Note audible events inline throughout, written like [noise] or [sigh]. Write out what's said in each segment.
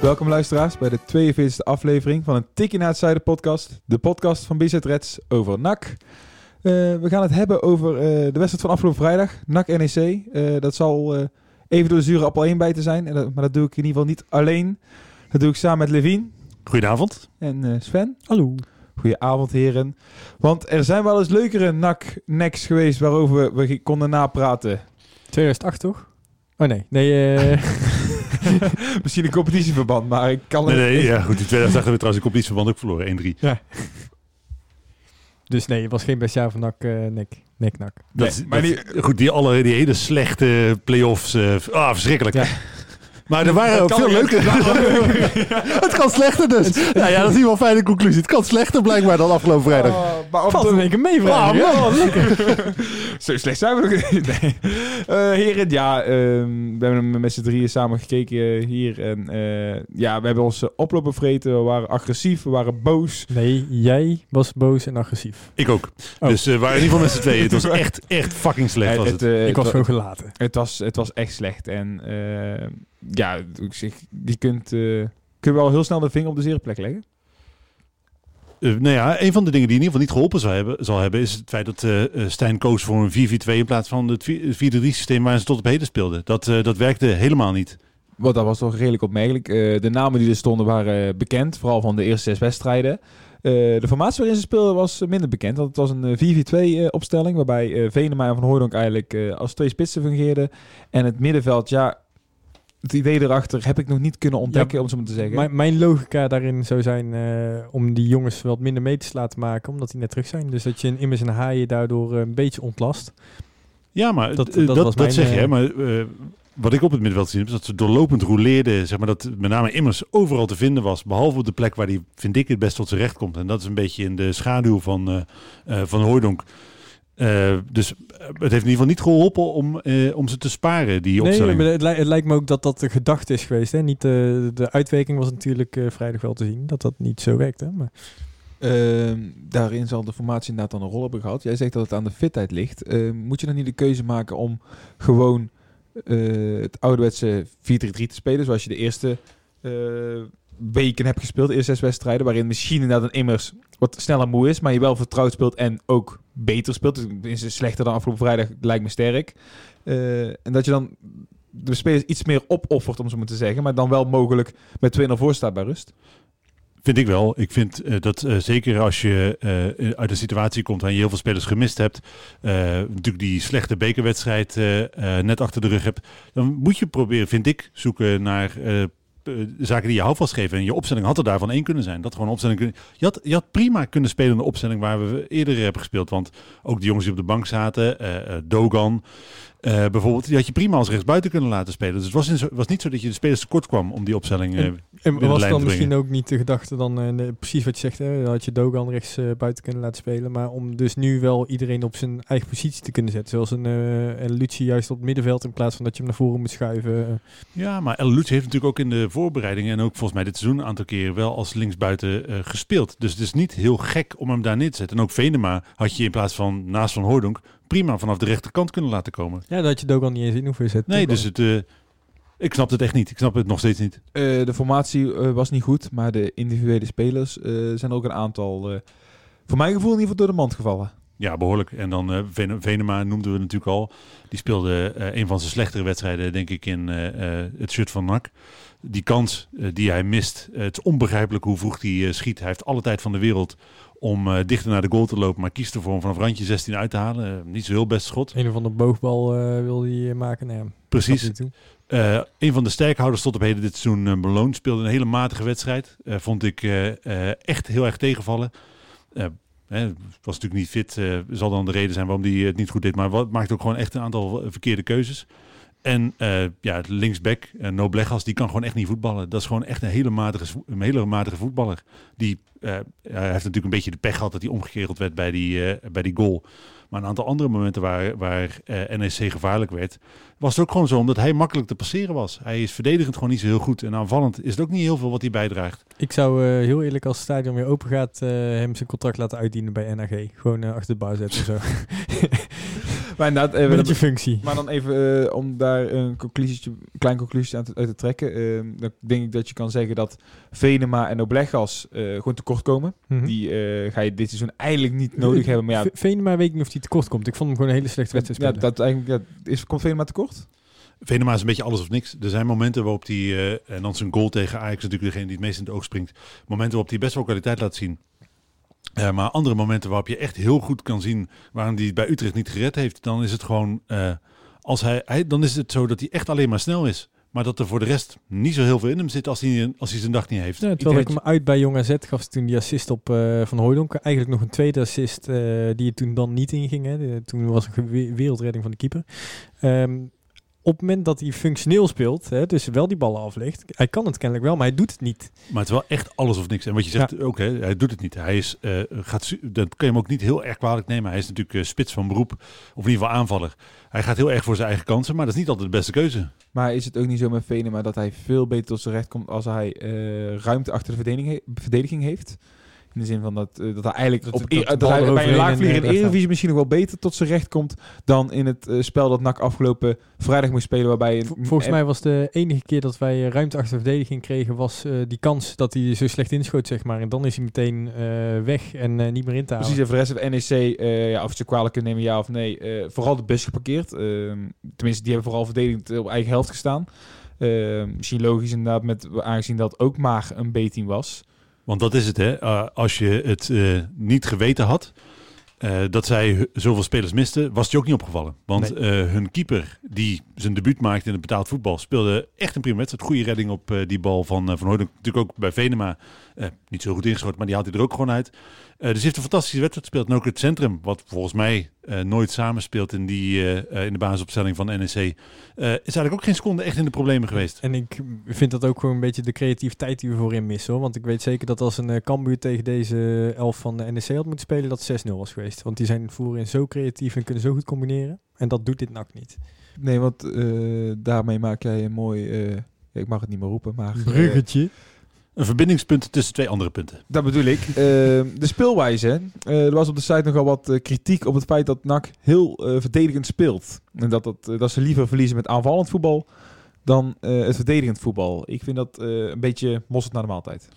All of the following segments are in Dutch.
Welkom luisteraars bij de 42e aflevering van een Tikkie naar het Zuiden podcast. De podcast van BZ Reds over NAC. Eh, we gaan het hebben over eh, de wedstrijd van afgelopen vrijdag, NAC-NEC. Eh, dat zal eh, even door de zure appel 1 bij te zijn, en dat- maar dat doe ik in ieder geval niet alleen. Dat doe ik samen met Levine Goedenavond. en eh, Sven. Hallo. Goedenavond heren. Want er zijn wel eens leukere NAC-necks geweest waarover we ge- konden napraten. 2008 toch? Oh nee, nee. eh [laughs] [laughs] Misschien een competitieverband, maar ik kan Nee, het... nee, ja, goed. In 2008 hebben we trouwens een competitieverband ook verloren. 1-3. dus nee, het was geen best jaar van NAC, eh nek, nek, nak. Nee, maar dat- Goed, die, alle, die hele slechte play-offs. eh, ah, verschrikkelijk. Ja. [laughs] Maar er waren ook veel leuke. [laughs] [laughs] het kan slechter dus. Ja, ja, dat is in ieder geval een fijne conclusie. Het kan slechter blijkbaar dan afgelopen vrijdag. Oh, maar op Valt in één keer mee, Ah, vrijdag. man. [laughs] Zo slecht zijn we nog niet. Nee. Eh, heren, ja, ehm, we hebben met z'n drieën samen gekeken hier. En eh, ja, we hebben ons eh, oplopen vreten. We waren agressief, we waren boos. Nee, jij was boos en agressief. Ik ook. Oh. Dus eh, we waren in ieder geval met z'n tweeën. Het was echt, echt fucking slecht. Eh, Was het. eh, ik was wa- gewoon gelaten. het, was, het was echt slecht. En eh, ja, ik zeg, die kunt, eh kun je wel heel snel de vinger op de zere plek leggen. Nou ja, een van de dingen die in ieder geval niet geholpen zal hebben, zal hebben is het feit dat eh eh, Stijn koos voor een 4-4-2 in plaats van het 4-3 systeem waar ze tot op heden speelden. Dat, eh, dat werkte helemaal niet. Want dat was toch redelijk opmerkelijk. Eh, de namen die er stonden waren bekend, vooral van de eerste zes wedstrijden. Eh, de formatie waarin ze speelden was minder bekend. Want het was een eh, 4-4-2 eh, opstelling, waarbij eh Venema en Van Hooydonk eigenlijk eh, als twee spitsen fungeerden. En het middenveld, ja, het idee erachter heb ik nog niet kunnen ontdekken, Ja, om zo maar te zeggen. Mijn, mijn logica daarin zou zijn eh, om die jongens wat minder meters te laten maken, omdat die net terug zijn. Dus dat je een Immers en Haaien daardoor eh, een beetje ontlast. Ja, maar Dat- dat, dat dat, was dat, mijn, zeg je. eh, hè, Maar eh, wat ik op het middenveld zie is dat ze doorlopend roleerden. Zeg maar dat met name Immers overal te vinden was. Behalve op de plek waar hij, vind ik, het best tot zijn recht komt. En dat is een beetje in de schaduw van, eh, eh, van Hooydonk. Eh, dus eh, het heeft in ieder geval niet geholpen om, eh, om ze te sparen, die Nee, opstelling. maar het, li- het lijkt me ook dat dat de gedachte is geweest. Hè? Niet, eh, de uitwerking was natuurlijk eh, vrijdag wel te zien, dat dat niet zo werkte. Maar Ehm, daarin zal de formatie inderdaad dan een rol hebben gehad. Jij zegt dat het aan de fitheid ligt. Ehm, moet je dan niet de keuze maken om gewoon eh, het ouderwetse 4-3-3 te spelen, zoals je de eerste eh, weken hebt gespeeld, de eerste zes wedstrijden, waarin misschien inderdaad een immers wat sneller moe is, maar je wel vertrouwd speelt en ook beter speelt. Dus is het slechter dan afgelopen vrijdag, lijkt me sterk. Eh, en dat je dan de spelers iets meer opoffert, om zo te zeggen, maar dan wel mogelijk met 2-0 voor staat bij rust. Vind ik wel. Ik vind eh, dat eh, zeker als je uit een situatie komt waarin je heel veel spelers gemist hebt, natuurlijk die slechte bekerwedstrijd net achter de rug hebt, dan moet je proberen, vind ik, zoeken naar zaken die je houvast geven. En je opstelling had er daarvan één kunnen zijn. Dat gewoon opstelling. Je had, je had prima kunnen spelen in de opstelling waar we eerder hebben gespeeld. Want ook de jongens die op de bank zaten, eh, eh, Dogan. Eh, bijvoorbeeld, die had je prima als rechtsbuiten kunnen laten spelen. Dus het was, in was niet zo dat je de spelers tekort kwam om die opstelling eh, En binnen de was dan misschien ook niet de gedachte dan, eh, precies wat je zegt, hè, dan had je Dogan rechts eh, buiten kunnen laten spelen, maar om dus nu wel iedereen op zijn eigen positie te kunnen zetten, zoals een, eh en Lucci juist op het middenveld in plaats van dat je hem naar voren moet schuiven. eh. Ja, maar El heeft natuurlijk ook in de voorbereidingen en ook volgens mij dit seizoen een aantal keren wel als linksbuiten eh gespeeld. Dus het is niet heel gek om hem daar neer te zetten. En ook Venema had je in plaats van naast Van Hooydonk prima vanaf de rechterkant kunnen laten komen. ja, dat je Dogan niet eens in hoeven zetten. Nee, dus het, eh, ik snap het echt niet. Ik snap het nog steeds niet. Eh, de formatie eh, was niet goed, maar de individuele spelers eh, zijn er ook een aantal, eh, voor mijn gevoel in ieder geval, door de mand gevallen. Ja, behoorlijk. En dan eh, Vene- Venema noemden we natuurlijk al. Die speelde eh, een van zijn slechtere wedstrijden, denk ik, in eh, eh, het shirt van NAC. Die kans die hij mist, het is onbegrijpelijk hoe vroeg hij eh, schiet. Hij heeft alle tijd van de wereld om eh, dichter naar de goal te lopen, maar kiest ervoor om vanaf randje 16 uit te halen. Eh, niet zo heel best schot. Een of andere boogbal eh wil hij maken. Ja, Precies. een van de sterkhouders tot op heden dit seizoen, uh, Malone, speelde een hele matige wedstrijd. Vond ik echt heel erg tegenvallen. Hè, was natuurlijk niet fit, zal dan de reden zijn waarom hij het niet goed deed. Maar wat maakt ook gewoon echt een aantal verkeerde keuzes. En eh ja, linksback, uh, Noblegas, die kan gewoon echt niet voetballen. Dat is gewoon echt een hele matige, een hele matige voetballer. Die eh, hij heeft natuurlijk een beetje de pech gehad dat hij omgekereld werd bij die, eh, bij die goal. Maar een aantal andere momenten waar, waar eh, NEC gevaarlijk werd, was het ook gewoon zo omdat hij makkelijk te passeren was. Hij is verdedigend gewoon niet zo heel goed. En aanvallend is het ook niet heel veel wat hij bijdraagt. Ik zou eh, heel eerlijk als het stadion weer open gaat, eh, hem zijn contract laten uitdienen bij NAG. Gewoon eh, achter de bar zetten of zo. [laughs] Maar inderdaad, Met je functie. Maar dan even eh, om daar een, conclusietje, een klein conclusie aan te, uit te trekken. eh, dan denk ik dat je kan zeggen dat Venema en Oblegas eh gewoon tekort komen. Mhm. Die eh, ga je dit seizoen eigenlijk niet nodig hebben. Maar ja, V- Venema weet ik niet of hij tekort komt. Ik vond hem gewoon een hele slechte wedstrijd ja, spelen. dat eigenlijk, ja, is, komt Venema tekort? Venema is een beetje alles of niks. Er zijn momenten waarop hij, eh, en dan zijn goal tegen Ajax natuurlijk degene die het meest in het oog springt. Momenten waarop hij best wel kwaliteit laat zien. Eh, maar andere momenten waarop je echt heel goed kan zien waarom hij het bij Utrecht niet gered heeft. Dan is het gewoon, eh, als hij, hij, dan is het zo dat hij echt alleen maar snel is. Maar dat er voor de rest niet zo heel veel in hem zit als hij, als hij zijn dag niet heeft. Ja, Ik terwijl ik denk hem uit bij Jong AZ gaf toen die assist op eh, Van Hooydonk. Eigenlijk nog een tweede assist eh, die er toen dan niet inging. Hè. De- toen was een wereldredding van de keeper. Ehm, op het moment dat hij functioneel speelt, hè, dus wel die ballen aflegt. Hij kan het kennelijk wel, maar hij doet het niet. Maar het is wel echt alles of niks. En wat je zegt ook, hè, hij doet het niet. Hij is, eh, gaat, dat kan je hem ook niet heel erg kwalijk nemen. Hij is natuurlijk eh, spits van beroep, of in ieder geval aanvaller. Hij gaat heel erg voor zijn eigen kansen, maar dat is niet altijd de beste keuze. Maar is het ook niet zo met Venema dat hij veel beter tot zijn recht komt als hij eh, ruimte achter de verdediging, he- verdediging heeft? In de zin van dat, eh, dat hij eigenlijk Dat- op, dat e- dat hij bij een en, laagvlieger in de Eredivisie misschien nog wel beter tot zijn recht komt dan in het eh, spel dat NAC afgelopen vrijdag moest spelen waarbij... Vol- Volgens mij was de enige keer dat wij eh, ruimte achter de verdediging kregen, was die kans dat hij zo slecht inschoot, zeg maar. En dan is hij meteen weg en niet meer in te halen. Precies, en voor de rest heeft NEC, ja, of ze kwalijk kunnen nemen, ja of nee, vooral de bus geparkeerd. Ehm, tenminste, die hebben vooral verdedigend op eigen helft gestaan. Ehm, misschien logisch inderdaad, met, aangezien dat ook maar een B-team was. Want dat is het, hè. Eh, als je het eh, niet geweten had, eh, dat zij zoveel spelers misten, was het je ook niet opgevallen. Want hun keeper, die zijn debuut maakte in het betaald voetbal, speelde echt een prima wedstrijd. Goede redding op die bal van, van Hooydonk. Natuurlijk ook bij Venema eh, niet zo goed ingeschoten, maar die haalt hij er ook gewoon uit. Eh, dus hij heeft een fantastische wedstrijd gespeeld. En ook het centrum, wat volgens mij eh, nooit samenspeelt in, die, in de basisopstelling van NEC, eh, is eigenlijk ook geen seconde echt in de problemen geweest. En ik vind dat ook gewoon een beetje de creativiteit die we voorin missen. Hoor. Want ik weet zeker dat als een uh, Cambuur tegen deze elf van de NEC had moeten spelen, dat het 6-0 was geweest. Want die zijn voorin zo creatief en kunnen zo goed combineren. En dat doet dit NAC niet. Nee, want eh, daarmee maak jij een mooi, eh, ja, ik mag het niet meer roepen, maar... Bruggetje. Een verbindingspunt tussen twee andere punten. Dat bedoel ik. [laughs] Eh, de speelwijze. Eh, er was op de site nogal wat eh, kritiek op het feit dat NAC heel eh, verdedigend speelt. En dat, dat, dat ze liever verliezen met aanvallend voetbal dan eh, het verdedigend voetbal. Ik vind dat eh, een beetje mosterd naar de maaltijd.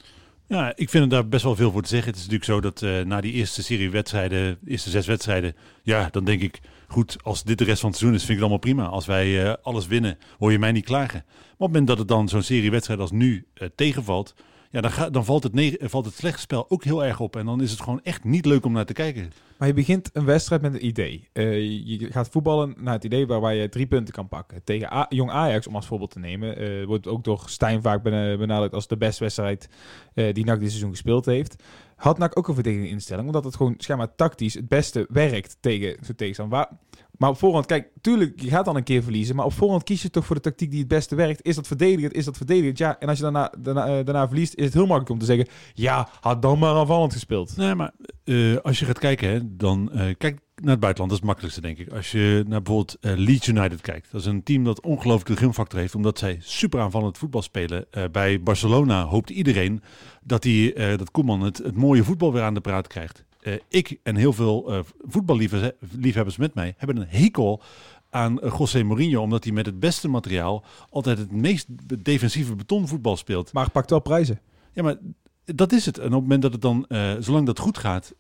Ja, ik vind er daar best wel veel voor te zeggen. Het is natuurlijk zo dat eh, na die eerste serie wedstrijden, de eerste zes wedstrijden, ja, dan denk ik, goed, als dit de rest van het seizoen is, vind ik het allemaal prima. Als wij eh, alles winnen, hoor je mij niet klagen. Maar op het moment dat het dan zo'n serie wedstrijden als nu eh, tegenvalt, ja, dan, dan valt, het neg- valt het slechte spel ook heel erg op. En dan is het gewoon echt niet leuk om naar te kijken. Maar je begint een wedstrijd met een idee. Eh, je gaat voetballen naar het idee waarbij je drie punten kan pakken. Tegen Jong Ajax, om als voorbeeld te nemen, eh, wordt ook door Stijn vaak bena- benadrukt als de beste wedstrijd eh, die NAC dit seizoen gespeeld heeft. Had NAC ook een verdedigende instelling, omdat het gewoon schijnbaar tactisch het beste werkt tegen zo'n tegenstander. Waar- Maar op voorhand, kijk, tuurlijk, je gaat dan een keer verliezen, maar op voorhand kies je toch voor de tactiek die het beste werkt. Is dat verdedigend? Is dat verdedigend? Ja, en als je daarna, daarna, eh, daarna verliest, is het heel makkelijk om te zeggen, ja, had dan maar aanvallend gespeeld. Nee, maar eh, als je gaat kijken, hè, dan eh, kijk naar het buitenland. Dat is het makkelijkste, denk ik. Als je naar bijvoorbeeld Leeds United kijkt. Dat is een team dat ongelooflijk de heeft. Omdat zij super aanvallend voetbal spelen. Bij Barcelona hoopt iedereen dat, die, dat Koeman het mooie voetbal weer aan de praat krijgt. Eh, ik en heel veel eh voetballiefhebbers met mij hebben een hekel aan eh, José Mourinho. Omdat hij met het beste materiaal altijd het meest defensieve betonvoetbal speelt. Maar pakt wel prijzen. Ja, maar dat is het. En op het moment dat het dan, zolang dat goed gaat,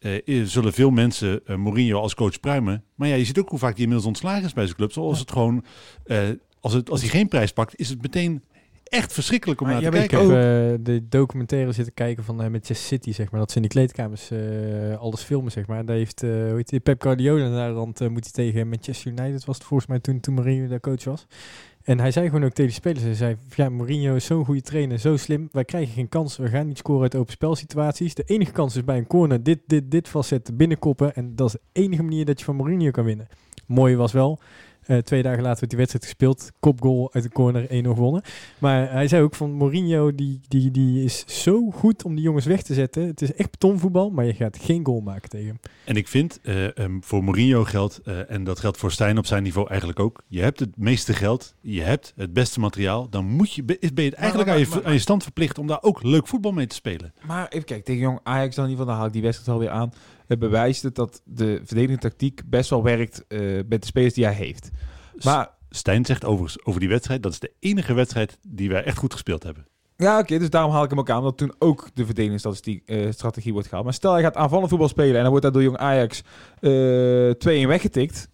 zullen veel mensen Mourinho als coach pruimen. Maar ja, je ziet ook hoe vaak hij inmiddels ontslagen is bij zijn club. Zoals het gewoon, als, het, als hij geen prijs pakt, is het meteen echt verschrikkelijk om Maar naar te jij Ik kijken. heb eh, de documentaire zitten kijken van uh, Manchester City, zeg maar. Dat ze in die kleedkamers uh, alles filmen, zeg maar. Daar heeft, uh, hoe heet die, Pep Guardiola naar de rand, uh, moet hij tegen Manchester United, was het volgens mij toen, toen Mourinho daar coach was. En hij zei gewoon ook tegen de spelers, hij zei, ja, Mourinho is zo'n goede trainer, zo slim. Wij krijgen geen kans, we gaan niet scoren uit open spelsituaties. De enige kans is bij een corner dit, dit, dit vastzetten, binnenkoppen. En dat is de enige manier dat je van Mourinho kan winnen. Mooie was wel, Eh, twee dagen later werd die wedstrijd gespeeld. Kopgoal uit de corner, 1-0 gewonnen. Maar hij zei ook van Mourinho, die, die, die is zo goed om die jongens weg te zetten. Het is echt betonvoetbal, maar je gaat geen goal maken tegen hem. En ik vind, eh, ehm, voor Mourinho geldt, eh, en dat geldt voor Stijn op zijn niveau eigenlijk ook. Je hebt het meeste geld, je hebt het beste materiaal. Dan moet je, ben je het eigenlijk maar- aan, je, maar- aan je stand verplicht om daar ook leuk voetbal mee te spelen. Maar even kijken, tegen jong Ajax dan in ieder geval, dan haal ik die wedstrijd alweer aan. Het bewijst het dat de verdedigende tactiek best wel werkt eh, met de spelers die hij heeft. Maar Stijn zegt overigens over die wedstrijd, dat is de enige wedstrijd die wij echt goed gespeeld hebben. Ja, oké, dus daarom haal ik hem ook aan, dat toen ook de verdedigingsstrategie eh, strategie wordt gehaald. Maar stel, hij gaat aanvallend voetbal spelen en dan wordt daar door jong Ajax eh 2-1 weggetikt.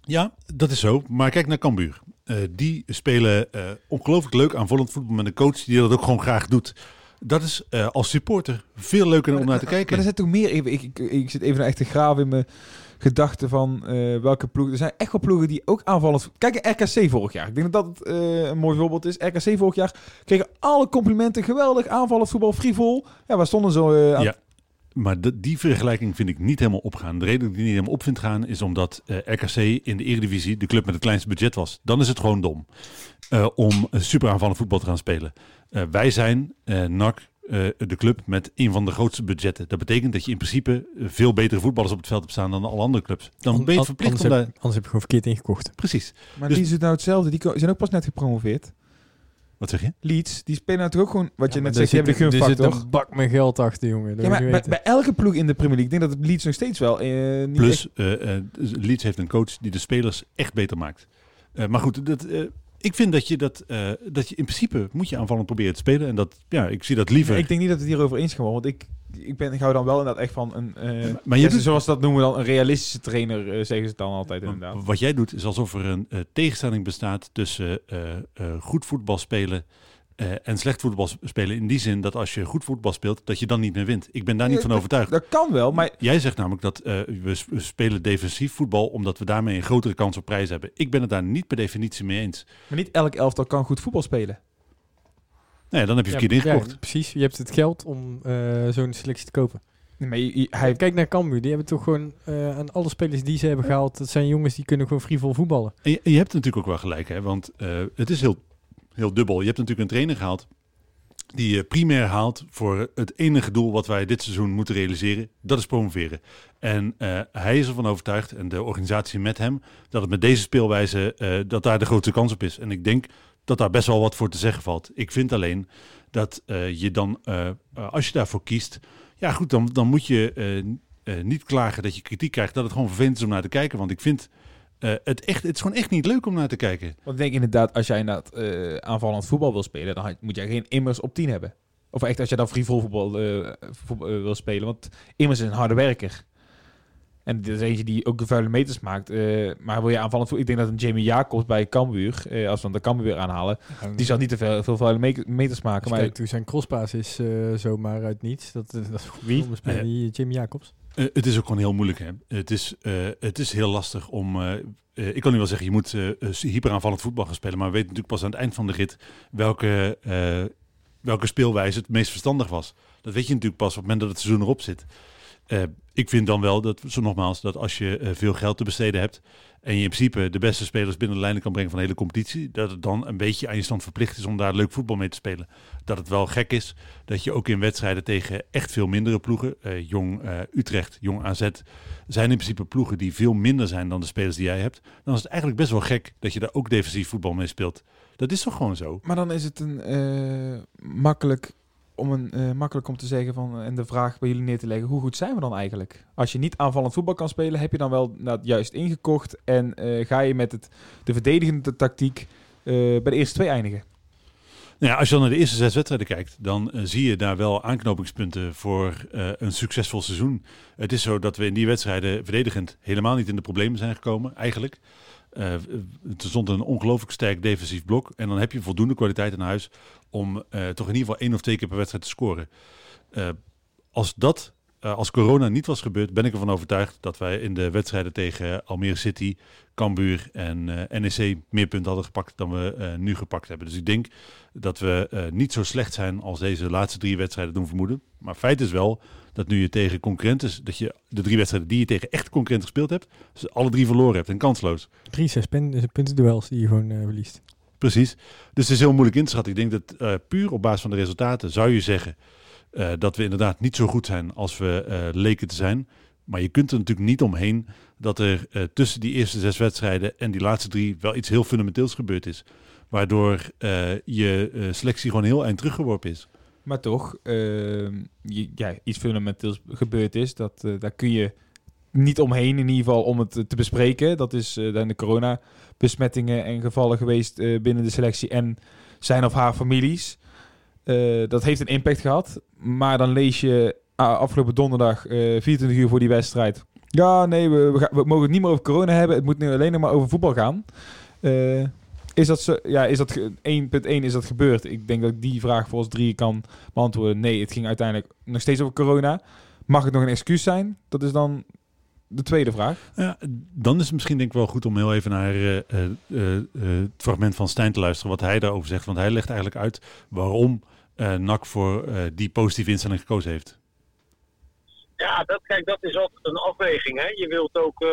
Ja, dat is zo. Maar kijk naar Cambuur. Eh, die spelen eh, ongelooflijk leuk aanvallend voetbal met een coach die dat ook gewoon graag doet. Dat is eh, als supporter veel leuker om naar te Maar er kijken. zijn toch meer, even, ik, ik, ik zit even naar echt te graven in mijn gedachten van eh, welke ploegen. Er zijn echt wel ploegen die ook aanvallend... Kijk, RKC vorig jaar. Ik denk dat dat eh, een mooi voorbeeld is. RKC vorig jaar kregen alle complimenten. Geweldig, aanvallend voetbal, frivol. Ja, waar stonden ze? aan- Ja. Maar de- die vergelijking vind ik niet helemaal opgaan. De reden dat ik die niet helemaal op vind gaan is omdat eh, RKC in de Eredivisie de club met het kleinste budget was. Dan is het gewoon dom eh, om een super aanvallend voetbal te gaan spelen. Eh, wij zijn, eh NAC, eh, de club met een van de grootste budgetten. Dat betekent dat je in principe eh, veel betere voetballers op het veld hebt staan dan alle andere clubs. Dan ben je An- verplicht anders om heb, daar... Anders heb je gewoon verkeerd ingekocht. Precies. Maar Dus- Leeds doet nou hetzelfde. Die zijn ook pas net gepromoveerd. Wat zeg je? Leeds, die spelen natuurlijk ook gewoon... Wat je net zegt, hebt de er Er gunfactor. zit een bak met geld achter, jongen. Dat Ja, maar bij, elke ploeg in de Premier League, ik denk dat het Leeds nog steeds wel... eh, niet Plus, eh, eh, Leeds heeft een coach die de spelers echt beter maakt. Eh, maar goed, dat, eh, ik vind dat je dat, eh, dat je in principe moet je aanvallend proberen te spelen. En dat, ja, ik zie dat liever. Ik denk niet dat we het hierover eens gaan worden, want ik, ik, ben, ik hou dan wel inderdaad echt van een... eh maar je doet- zoals dat noemen dan, een realistische trainer, eh, zeggen ze dan altijd inderdaad. Maar Wat jij doet is alsof er een eh, tegenstelling bestaat tussen goed voetbal spelen en slecht voetbal spelen. In die zin dat als je goed voetbal speelt, dat je dan niet meer wint. Ik ben daar niet Ja, van dat- overtuigd. Dat kan wel, maar Jij zegt namelijk dat we, we spelen defensief voetbal omdat we daarmee een grotere kans op prijs hebben. Ik ben het daar niet per definitie mee eens. Maar niet elk elftal kan goed voetbal spelen. Nee, dan heb je Ja, verkeerd ingekocht. ja, precies. Je hebt het geld om eh, zo'n selectie te kopen. Nee, maar je- je- hij, Kijk naar Cambuur. Die hebben toch gewoon eh, aan alle spelers die ze hebben gehaald. Dat zijn jongens die kunnen gewoon frivol voetballen. En je, je hebt natuurlijk ook wel gelijk, hè? want eh, het is heel, heel dubbel. Je hebt natuurlijk een trainer gehaald die je primair haalt voor het enige doel wat wij dit seizoen moeten realiseren. Dat is promoveren. En eh, hij is ervan overtuigd, en de organisatie met hem, dat het met deze speelwijze, eh, dat daar de grootste kans op is. En ik denk dat daar best wel wat voor te zeggen valt. Ik vind alleen dat eh, je dan, eh, eh, als je daarvoor kiest, ja goed, dan, dan moet je niet klagen dat je kritiek krijgt, dat het gewoon vervelend is om naar te kijken. Want ik vind het, echt, het is gewoon echt niet leuk om naar te kijken. want ik denk inderdaad, als jij inderdaad eh, aanvallend voetbal wil spelen, dan moet jij geen immers op 10 hebben. Of echt als je dan frivol voetbal eh, wil spelen. Want immers is een harde werker. En dit is eentje die ook de vuile meters maakt. eh, maar wil je aanvallend voetbal... Ik denk dat een Jamie Jacobs bij Cambuur, eh, als we dan de Cambuur weer aanhalen, die zal niet te veel, veel vuile me- meters maken. Maar kijkt hoe zijn crosspaas is eh, zomaar uit niets. Dat, dat is goed Wie? Die Jim Jacobs. Eh, het is ook gewoon heel moeilijk. Hè? Het, is, eh, het is heel lastig om. ik kan nu wel zeggen, je moet hyperaanvallend voetbal gaan spelen. Maar we weten natuurlijk pas aan het eind van de rit welke, eh, welke speelwijze het meest verstandig was. Dat weet je natuurlijk pas op het moment dat het seizoen erop zit. Ik vind dan wel dat, zo nogmaals, dat als je eh, veel geld te besteden hebt. en je in principe de beste spelers binnen de lijnen kan brengen van de hele competitie. dat het dan een beetje aan je stand verplicht is om daar leuk voetbal mee te spelen. Dat het wel gek is dat je ook in wedstrijden tegen echt veel mindere ploegen. eh, jong eh, Utrecht, Jong AZ. zijn in principe ploegen die veel minder zijn dan de spelers die jij hebt. Dan is het eigenlijk best wel gek dat je daar ook defensief voetbal mee speelt. Dat is toch gewoon zo? Maar dan is het een makkelijk om een eh, makkelijk om te zeggen van en de vraag bij jullie neer te leggen: hoe goed zijn we dan eigenlijk? Als je niet aanvallend voetbal kan spelen, heb je dan wel nou, juist ingekocht en eh, ga je met het, de verdedigende tactiek eh, bij de eerste twee eindigen? Nou ja, als je dan naar de eerste zes wedstrijden kijkt, dan eh, zie je daar wel aanknopingspunten voor eh, een succesvol seizoen. Het is zo dat we in die wedstrijden verdedigend helemaal niet in de problemen zijn gekomen, eigenlijk. Eh, er stond een ongelooflijk sterk defensief blok. En dan heb je voldoende kwaliteit in huis om eh, toch in ieder geval één of twee keer per wedstrijd te scoren. Eh, als dat eh, als corona niet was gebeurd, ben ik ervan overtuigd dat wij in de wedstrijden tegen Almere City, Cambuur en eh, NEC meer punten hadden gepakt dan we eh, nu gepakt hebben. Dus ik denk dat we eh, niet zo slecht zijn als deze laatste drie wedstrijden doen vermoeden. Maar feit is wel dat nu je tegen concurrenten, dat je de drie wedstrijden die je tegen echte concurrenten gespeeld hebt, dus alle drie verloren hebt en kansloos. Drie, zes punten duels die je gewoon eh, verliest. Precies. Dus het is heel moeilijk in te schatten. Ik denk dat eh, puur op basis van de resultaten zou je zeggen eh, dat we inderdaad niet zo goed zijn als we leken te zijn. Maar je kunt er natuurlijk niet omheen dat er tussen die eerste zes wedstrijden en die laatste drie wel iets heel fundamenteels gebeurd is. Waardoor je selectie gewoon heel eind teruggeworpen is. Maar toch, ehm, iets fundamenteels gebeurd is. Dat, eh, daar kun je niet omheen in ieder geval om het eh, te bespreken. Dat is eh dan de coronabesmettingen en gevallen geweest binnen de selectie en zijn of haar families. Dat heeft een impact gehad. Maar dan lees je ah, afgelopen donderdag, eh 24 uur voor die wedstrijd. Ja, nee, we, we mogen het niet meer over corona hebben. Het moet nu alleen nog maar over voetbal gaan. Is dat zo? Ja, is dat ge- 1.1 is dat gebeurd? Ik denk dat ik die vraag voor ons drie kan beantwoorden. Nee, het ging uiteindelijk nog steeds over corona. Mag het nog een excuus zijn? Dat is dan de tweede vraag. Ja, dan is het misschien denk ik wel goed om heel even naar eh, eh, eh, het fragment van Stijn te luisteren, wat hij daarover zegt. Want hij legt eigenlijk uit waarom eh NAC voor eh, die positieve instelling gekozen heeft. Ja, dat, kijk, dat is altijd een afweging. Hè. Je wilt ook, eh,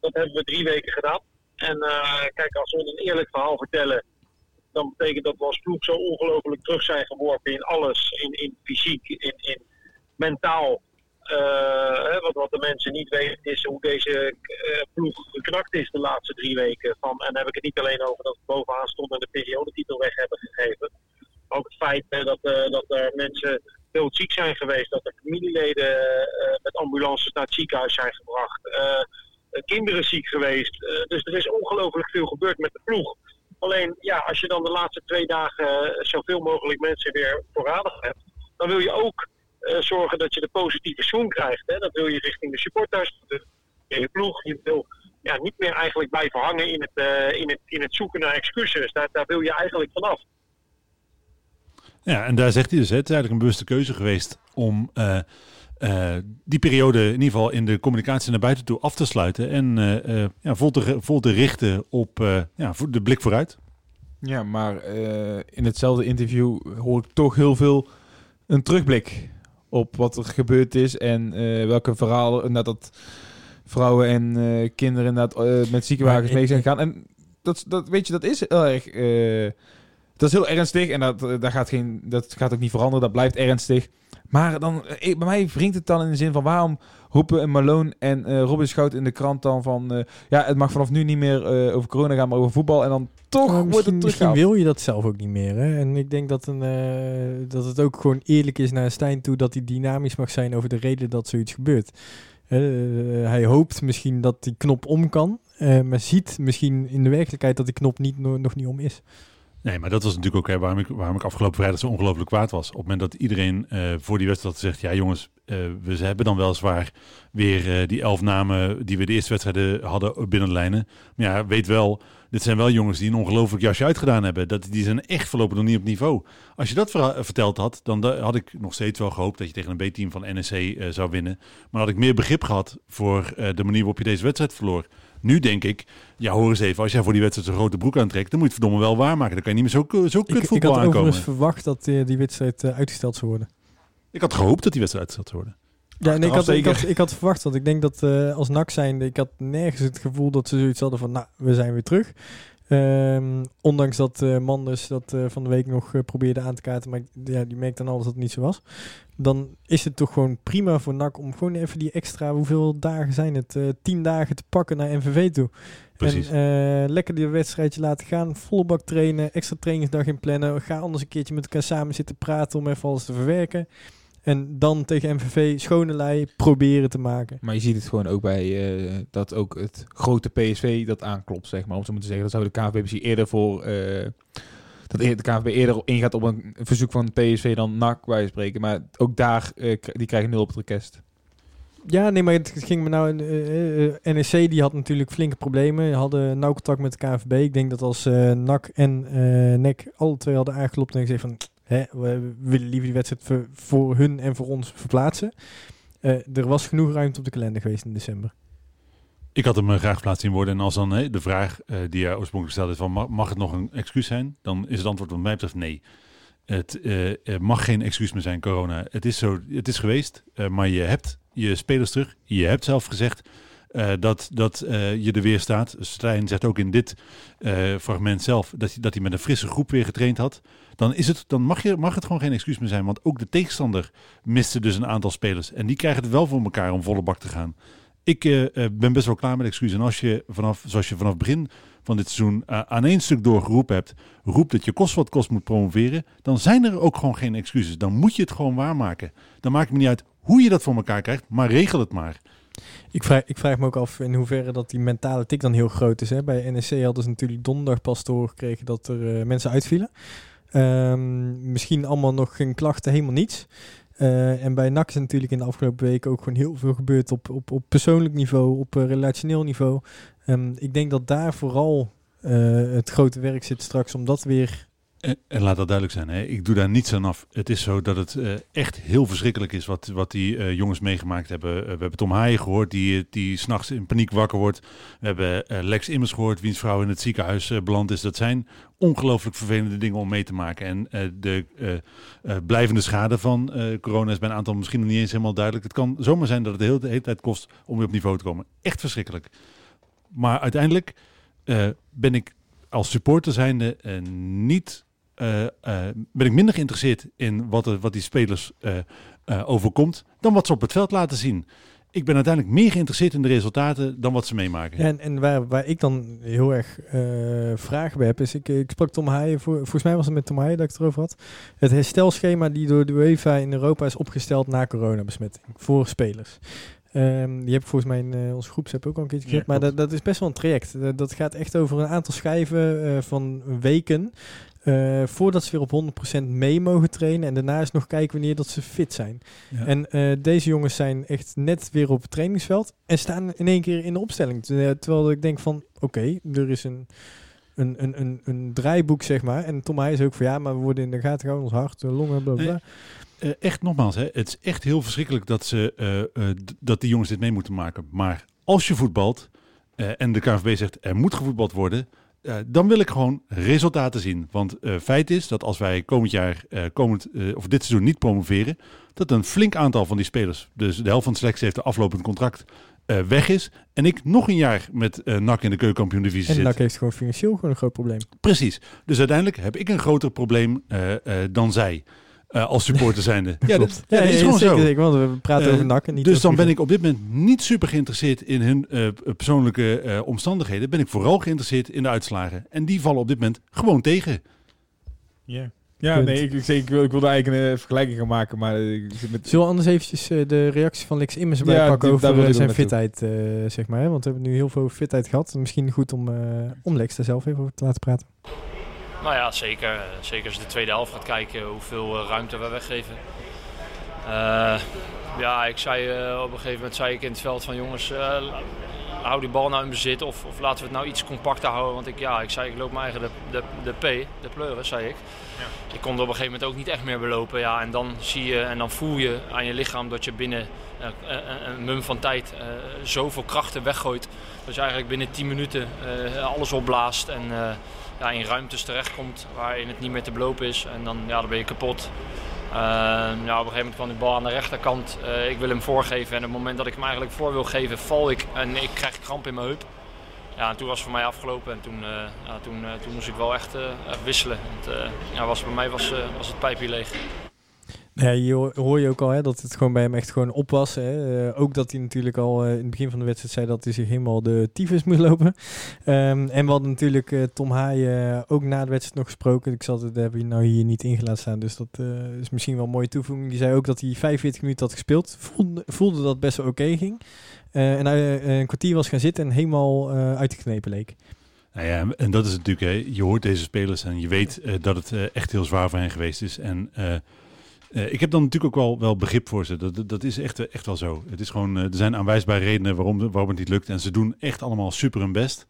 dat hebben we drie weken gedaan. En eh, kijk, als we een eerlijk verhaal vertellen, dan betekent dat we als ploeg zo ongelooflijk terug zijn geworpen in alles. In, in fysiek, in, in mentaal. Hè, wat, wat de mensen niet weten is hoe deze eh, ploeg geknakt is de laatste drie weken. Van, en dan heb ik het niet alleen over dat we bovenaan stonden en de periodetitel weg hebben gegeven. Ook het feit dat, dat er mensen ziek zijn geweest. Dat er familieleden met ambulances naar het ziekenhuis zijn gebracht. Eh, kinderen ziek geweest. Eh, dus er is ongelooflijk veel gebeurd met de ploeg. Alleen, ja, als je dan de laatste twee dagen eh, zoveel mogelijk mensen weer voorradig hebt, dan wil je ook zorgen dat je de positieve zoom krijgt. Hè? Dat wil je richting de supporters, je ploeg. Je wil ja, niet meer eigenlijk blijven hangen in het, in het, in het zoeken naar excuses. Daar, wil je eigenlijk vanaf. Ja, en daar zegt hij dus, het is eigenlijk een bewuste keuze geweest om eh, die periode in ieder geval in de communicatie naar buiten toe af te sluiten en eh, eh, ja, vol, te, vol te richten op eh, ja, voor de blik vooruit. Ja, maar eh, in hetzelfde interview hoor ik toch heel veel een terugblik op wat er gebeurd is en eh, welke verhalen nadat vrouwen en eh, kinderen inderdaad, eh, met ziekenwagens mee zijn gegaan. En dat, dat, weet je, dat is heel erg, eh, dat is heel ernstig en dat, daar gaat geen, dat gaat ook niet veranderen, dat blijft ernstig. Maar dan, eh, ik- bij mij wringt het dan in de zin van waarom roepen een Malone en eh Robin Schout in de krant dan van eh, ja, het mag vanaf nu niet meer over corona gaan, maar over voetbal. En dan toch wordt het misschien wil je dat zelf ook niet meer. Hè? En ik denk dat, een, dat het ook gewoon eerlijk is naar Stijn toe dat hij dynamisch mag zijn over de reden dat zoiets gebeurt. Hij hoopt misschien dat die knop om kan, maar ziet misschien in de werkelijkheid dat die knop niet, no- nog niet om is. Nee, maar dat was natuurlijk ook hè, waarom, ik, waarom ik afgelopen vrijdag zo ongelooflijk kwaad was. Op het moment dat iedereen eh, voor die wedstrijd gezegd... ja jongens, eh, we hebben dan weliswaar weer eh, die elf namen... die we de eerste wedstrijden hadden binnen de lijnen. Maar ja, weet wel, dit zijn wel jongens die een ongelooflijk jasje uitgedaan hebben. Dat, die zijn echt voorlopig nog niet op niveau. Als je dat verteld had, dan da- had ik nog steeds wel gehoopt... dat je tegen een B-team van NEC zou winnen. Maar had ik meer begrip gehad voor de manier waarop je deze wedstrijd verloor... Nu denk ik, ja hoor eens even, als jij voor die wedstrijd zo'n grote broek aantrekt, dan moet je het verdomme wel waarmaken. Dan kan je niet meer zo, zo Ik, kut ik voetbal had aankomen. overigens verwacht dat eh, die wedstrijd eh, uitgesteld zou worden. Ik had gehoopt dat die wedstrijd uitgesteld zou worden. Ja, nee, ik, had, ik, had, ik had verwacht, want ik denk dat eh, als NAC zijnde, ik had nergens het gevoel dat ze zoiets hadden van, nou, we zijn weer terug. Ehm, ondanks dat eh, Manders dat eh, van de week nog eh, probeerde aan te kaarten, maar ja, die merkte dan alles dat het niet zo was. Dan is het toch gewoon prima voor NAC om gewoon even die extra, hoeveel dagen zijn het? Tien dagen te pakken naar MVV toe. Precies. En lekker die wedstrijdje laten gaan, volle bak trainen, extra trainingsdag in plannen. Ga anders een keertje met elkaar samen zitten praten om even alles te verwerken. En dan tegen MVV schone lei proberen te maken. Maar je ziet het gewoon ook bij eh, dat ook het grote PSV dat aanklopt, zeg maar. Om zo maar te zeggen, dat zou de KNVB misschien eerder voor... eh, dat de KNVB eerder ingaat op een verzoek van PSV dan NAC, wij spreken. Maar ook daar, eh, die krijgen nul op het request. Ja, nee, maar het ging me nou... NEC die had natuurlijk flinke problemen. Hadden nauw contact met de KNVB. Ik denk dat als NAC en NEC alle twee hadden aangeklopt en gezegd van... We willen liever die wedstrijd voor, hun en voor ons verplaatsen. Eh, er was genoeg ruimte op de kalender geweest in december. Ik had hem eh, graag geplaatst in worden. En als dan de vraag eh, die jij oorspronkelijk stelde is van ma- mag het nog een excuus zijn? Dan is het antwoord wat mij betreft nee. Het mag geen excuus meer zijn, corona. Het is, zo, het is geweest, maar je hebt je spelers terug. Je hebt zelf gezegd eh, dat, dat eh, je er weer staat. Stijn zegt ook in dit eh, fragment zelf dat hij, dat hij met een frisse groep weer getraind had. Dan, is het, dan mag, je, mag het gewoon geen excuus meer zijn. Want ook de tegenstander miste dus een aantal spelers. En die krijgen het wel voor elkaar om volle bak te gaan. Ik ben best wel klaar met excuses. En als je vanaf, zoals je vanaf begin van dit seizoen aan één stuk doorgeroepen hebt, roept dat je kost wat kost moet promoveren, dan zijn er ook gewoon geen excuses. Dan moet je het gewoon waarmaken. Dan maakt het me niet uit hoe je dat voor elkaar krijgt, maar regel het maar. Ik vraag, ik vraag me ook af in hoeverre dat die mentale tik dan heel groot is. Hè? Bij NEC hadden ze natuurlijk donderdag pas te horen gekregen dat er eh, mensen uitvielen. Ehm, misschien allemaal nog geen klachten, helemaal niets. Eh, en bij NAC is natuurlijk in de afgelopen weken ook gewoon heel veel gebeurd op, op, op persoonlijk niveau, op eh, relationeel niveau. Ehm, ik denk dat daar vooral het grote werk zit straks om dat weer... En, laat dat duidelijk zijn, hè. ik doe daar niets aan af. Het is zo dat het eh, echt heel verschrikkelijk is wat, wat die eh, jongens meegemaakt hebben. Eh, we hebben Tom Haaien gehoord, die, die s'nachts in paniek wakker wordt. We hebben Lex Immers gehoord, wiens vrouw in het ziekenhuis beland is. Dat zijn ongelooflijk vervelende dingen om mee te maken. En de blijvende schade van corona is bij een aantal misschien nog niet eens helemaal duidelijk. Het kan zomaar zijn dat het de hele, de hele tijd kost om weer op niveau te komen. Echt verschrikkelijk. Maar uiteindelijk ben ik als supporter zijnde niet ben ik minder geïnteresseerd in wat, er, wat die spelers eh, eh, overkomt dan wat ze op het veld laten zien. Ik ben uiteindelijk meer geïnteresseerd in de resultaten dan wat ze meemaken. En, en waar, waar ik dan heel erg eh, vragen bij heb, is ik, ik sprak Tom Haaien, voor, volgens mij was het met Tom Haaien dat ik het erover had. Het herstelschema die door de UEFA in Europa is opgesteld na coronabesmetting voor spelers. Ehm, die heb ik volgens mij in eh, onze groepsapp ook al een keertje gezet. Ja, maar dat, dat is best wel een traject. Dat, dat gaat echt over een aantal schijven eh, van weken. Eh, voordat ze weer op 100% mee mogen trainen. En daarna is nog kijken wanneer dat ze fit zijn. Ja. En eh, deze jongens zijn echt net weer op het trainingsveld. En staan in één keer in de opstelling. Ter- Terwijl ik denk van, oké, er is een, een, een, een, een draaiboek, zeg maar. En Tom is ook van, ja, maar we worden in de gaten gehouden. Ons hart, eh, longen, bla. Eh, echt nogmaals, hè, het is echt heel verschrikkelijk dat, ze, eh, eh, dat die jongens dit mee moeten maken. Maar als je voetbalt eh, en de KNVB zegt er moet gevoetbald worden, eh, dan wil ik gewoon resultaten zien. Want eh, feit is dat als wij komend jaar, eh, komend, of dit seizoen niet promoveren, dat een flink aantal van die spelers, dus de helft van de selectie heeft een aflopend contract, weg is. En ik nog een jaar met NAC in de keukenkampioen divisie En zit. NAC heeft gewoon financieel gewoon een groot probleem. Precies. Dus uiteindelijk heb ik een groter probleem dan zij. Eh, als supporter [laughs] zijnde. Ja, dat, ja, dat is gewoon zeker, zo. zeker, want we praten Eh, over NAC en niet dus over dan ben ik op dit moment niet super geïnteresseerd in hun eh, persoonlijke eh, omstandigheden. Ben ik vooral geïnteresseerd in de uitslagen. En die vallen op dit moment gewoon tegen. Ja, ja Punt. nee, ik, ik, ik, wil, ik wilde eigenlijk een eh, vergelijking gaan maken, maar eh, ik zit met... Zullen we anders eventjes eh, de reactie van Lex Immers erbij Ja, pakken die- over eh, zijn naartoe. fitheid, eh, zeg maar. Hè? Want we hebben nu heel veel fitheid gehad. Misschien goed om, eh, om Lex daar zelf even over te laten praten. Nou ja, zeker. Zeker als je de tweede helft gaat kijken hoeveel eh, ruimte we weggeven. Eh, ja, ik zei eh, op een gegeven moment zei ik in het veld van jongens, hou die bal nou in bezit of, of laten we het nou iets compacter houden. Want ik, ja, ik zei ik loop mijn eigen de, de, de P, de pleuren, zei ik. Ik kon er op een gegeven moment ook niet echt meer belopen. Ja, en dan zie je en dan voel je aan je lichaam dat je binnen een, mum van tijd zoveel krachten weggooit. Dat je eigenlijk binnen 10 minuten alles opblaast en ja, in ruimtes terechtkomt waarin het niet meer te belopen is. En dan, ja, dan ben je kapot. Eh, ja, op een gegeven moment kwam die bal aan de rechterkant. Eh, ik wil hem voorgeven en op het moment dat ik hem eigenlijk voor wil geven, val ik en ik krijg kramp in mijn heup. Ja, en toen was het voor mij afgelopen en toen, eh, ja, toen, eh, toen moest ik wel echt, wisselen. Ja, was, bij mij was, was het pijpje leeg. Ja, hier hoor- je ook al hè, dat het gewoon bij hem echt gewoon op was. Hè. Eh, ook dat hij natuurlijk al eh, in het begin van de wedstrijd zei dat hij zich helemaal de tyfus moest lopen. Ehm, en we hadden natuurlijk eh, Tom Haaien ook na de wedstrijd nog gesproken. Ik zal het hebben nou hier niet in gelaten staan, dus dat is misschien wel een mooie toevoeging. Die zei ook dat hij 45 minuten had gespeeld. Voelde, voelde dat best wel oké ging. En hij een kwartier was gaan zitten en helemaal uitgeknepen leek. Nou ja, en dat is natuurlijk, hè, je hoort deze spelers en je weet dat het echt heel zwaar voor hen geweest is. En eh, ik heb dan natuurlijk ook wel, wel begrip voor ze. Dat, dat- is echt, echt wel zo. Het is gewoon, eh, er zijn aanwijsbare redenen waarom, waarom het niet lukt. En ze doen echt allemaal super hun best.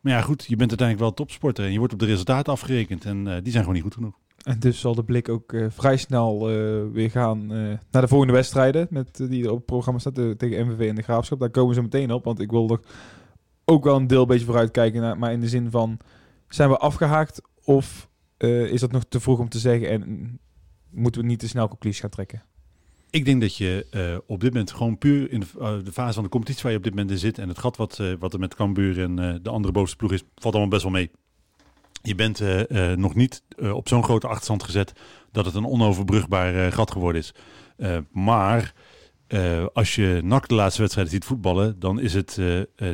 Maar ja, goed, je bent uiteindelijk wel topsporter en je wordt op de resultaten afgerekend. En eh, die zijn gewoon niet goed genoeg. En dus zal de blik ook vrij snel weer gaan naar de volgende wedstrijden. Met, die er op het programma staat tegen MVV en de Graafschap. Daar komen zo meteen op. Want ik wil ook wel een deel beetje vooruit kijken. Naar, maar in de zin van, zijn we afgehaakt? Of is dat nog te vroeg om te zeggen? En moeten we niet te snel conclusies gaan trekken? Ik denk dat je eh, op dit moment gewoon puur in de, eh, de fase van de competitie waar je op dit moment in zit en het gat wat, eh, wat er met Cambuur en de andere bovenste ploeg is, valt allemaal best wel mee. Je bent nog niet op zo'n grote achterstand gezet dat het een onoverbrugbaar gat geworden is. Maar als je NAC de laatste wedstrijd ziet voetballen, dan is het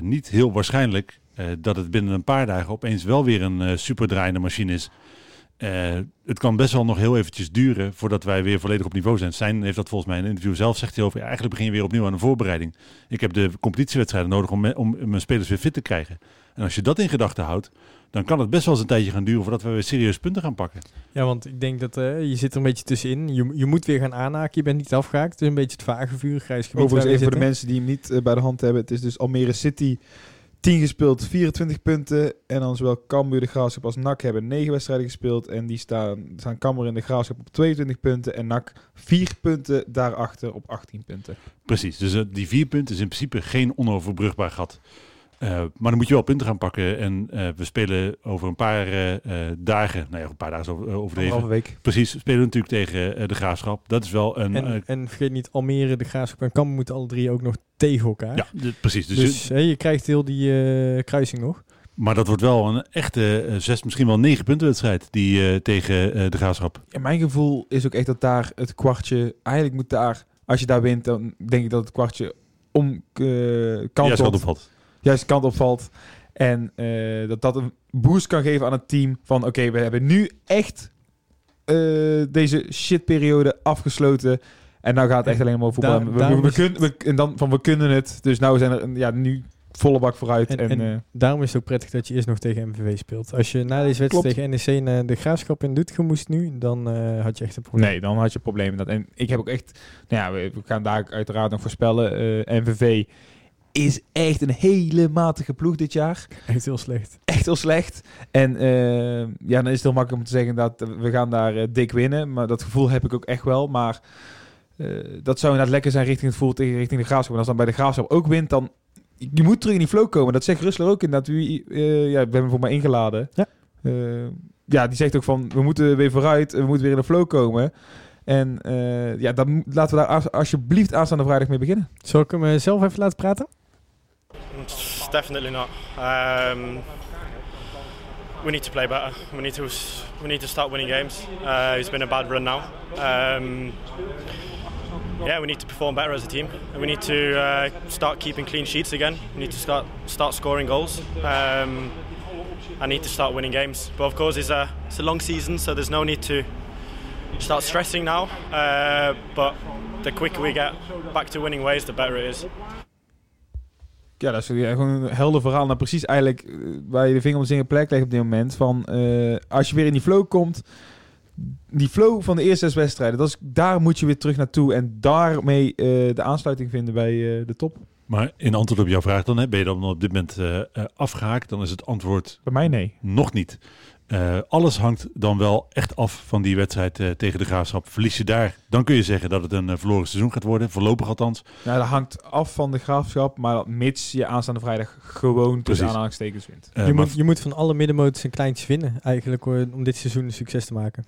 niet heel waarschijnlijk dat het binnen een paar dagen opeens wel weer een superdraaiende machine is. Eh, het kan best wel nog heel eventjes duren voordat wij weer volledig op niveau zijn. Zijn heeft dat volgens mij in een interview zelf zegt hij over. ja, eigenlijk begin je weer opnieuw aan een voorbereiding. Ik heb de competitiewedstrijden nodig om, me- om mijn spelers weer fit te krijgen. En als je dat in gedachten houdt, dan kan het best wel eens een tijdje gaan duren voordat we weer serieus punten gaan pakken. Ja, want ik denk dat eh, je zit er een beetje tussenin. Je, je moet weer gaan aanhaken. Je bent niet afgehaakt. Het is een beetje het vage vuur, grijs gebied. Overigens, even voor de mensen die hem niet eh, bij de hand hebben. Het is dus Almere City 10 gespeeld, 24 punten. En dan zowel Cambuur, de Graafschap als NAC hebben 9 wedstrijden gespeeld. En die staan, staan Cambuur en de Graafschap op 22 punten. En NAC 4 punten daarachter op 18 punten. Precies, dus eh, die vier punten is in principe geen onoverbrugbaar gat. Eh, maar dan moet je wel punten gaan pakken. En eh, we spelen over een paar eh, eh, dagen, nou ja, een paar dagen is over, overdreven. Anderhalve week. Precies, we spelen natuurlijk tegen eh, de Graafschap. Dat is wel een... En, en vergeet niet, Almere, de Graafschap en Kampen moeten alle drie ook nog tegen elkaar. ja, precies. Dus, Dus, hè, je krijgt heel die eh, kruising nog. Maar dat wordt wel een echte zes, misschien wel negen punten wedstrijd die, eh, tegen eh, de Graafschap. En mijn gevoel is ook echt dat daar het kwartje... Eigenlijk moet daar, als je daar wint, dan denk ik dat het kwartje om eh kant Ja, op, opvalt. juist kant opvalt. En eh, dat dat een boost kan geven aan het team. Van oké, we hebben nu echt eh, deze shitperiode afgesloten. En nou gaat het echt alleen maar voetbal. Daar- We- we, kunnen, we, en dan van we kunnen het. Dus nou zijn er ja, nu volle bak vooruit. En, En- en- eh, Daarom is het ook prettig dat je eerst nog tegen MVV speelt. Als je na deze wedstrijd Klopt. tegen NEC de Graafschap in Doetinchem moest nu, dan had je echt een probleem. nee, dan had je problemen. Dat. En ik heb ook echt... Nou ja, we, we gaan daar uiteraard nog voorspellen. eh NVV is echt een hele matige ploeg dit jaar. Echt heel slecht. echt heel slecht. En eh, ja, dan is het heel makkelijk om te zeggen dat we gaan daar eh, dik winnen. Maar dat gevoel heb ik ook echt wel. Maar eh, dat zou inderdaad lekker zijn richting het gevoel tegen richting de Graafschap. En als dan bij de Graafschap ook wint, dan... Je moet terug in die flow komen. Dat zegt Rustler ook inderdaad. Wie, ja, we hebben hem voor mij ingeladen. Ja. Ja, die zegt ook van, we moeten weer vooruit. We moeten weer in de flow komen. En ja, dan laten we daar als- alsjeblieft aanstaande vrijdag mee beginnen. Zal ik hem zelf even laten praten? Definitely not. Um, we need to play better. We need to we need to start winning games. Uh, it's been a bad run now. Um, yeah, we need to perform better as a team. We need to uh, start keeping clean sheets again. We need to start start scoring goals. Um, I need to start winning games. But of course, it's a it's a long season, so there's no need to start stressing now. Uh, but the quicker we get back to winning ways, the better it is. Ja, dat is gewoon een helder verhaal. Nou, precies eigenlijk eh, waar je de vinger op de plek legt op dit moment. Van, eh, als je weer in die flow komt, die flow van de eerste zes wedstrijden, dat is, daar moet je weer terug naartoe. En daarmee eh, de aansluiting vinden bij de top. Maar in antwoord op jouw vraag dan, hè, ben je dan op dit moment eh, eh, afgehaakt? Dan is het antwoord Bij mij nee. nog niet. Eh, alles hangt dan wel echt af van die wedstrijd eh, tegen de Graafschap. Verlies je daar, dan kun je zeggen dat het een eh, verloren seizoen gaat worden. Voorlopig althans. Nou, dat hangt af van de graafschap, maar mits je aanstaande vrijdag gewoon tussen aanhalingstekens wint. Je, moet, je moet van alle middenmotors een kleintjes winnen, eigenlijk, hoor, om dit seizoen een succes te maken.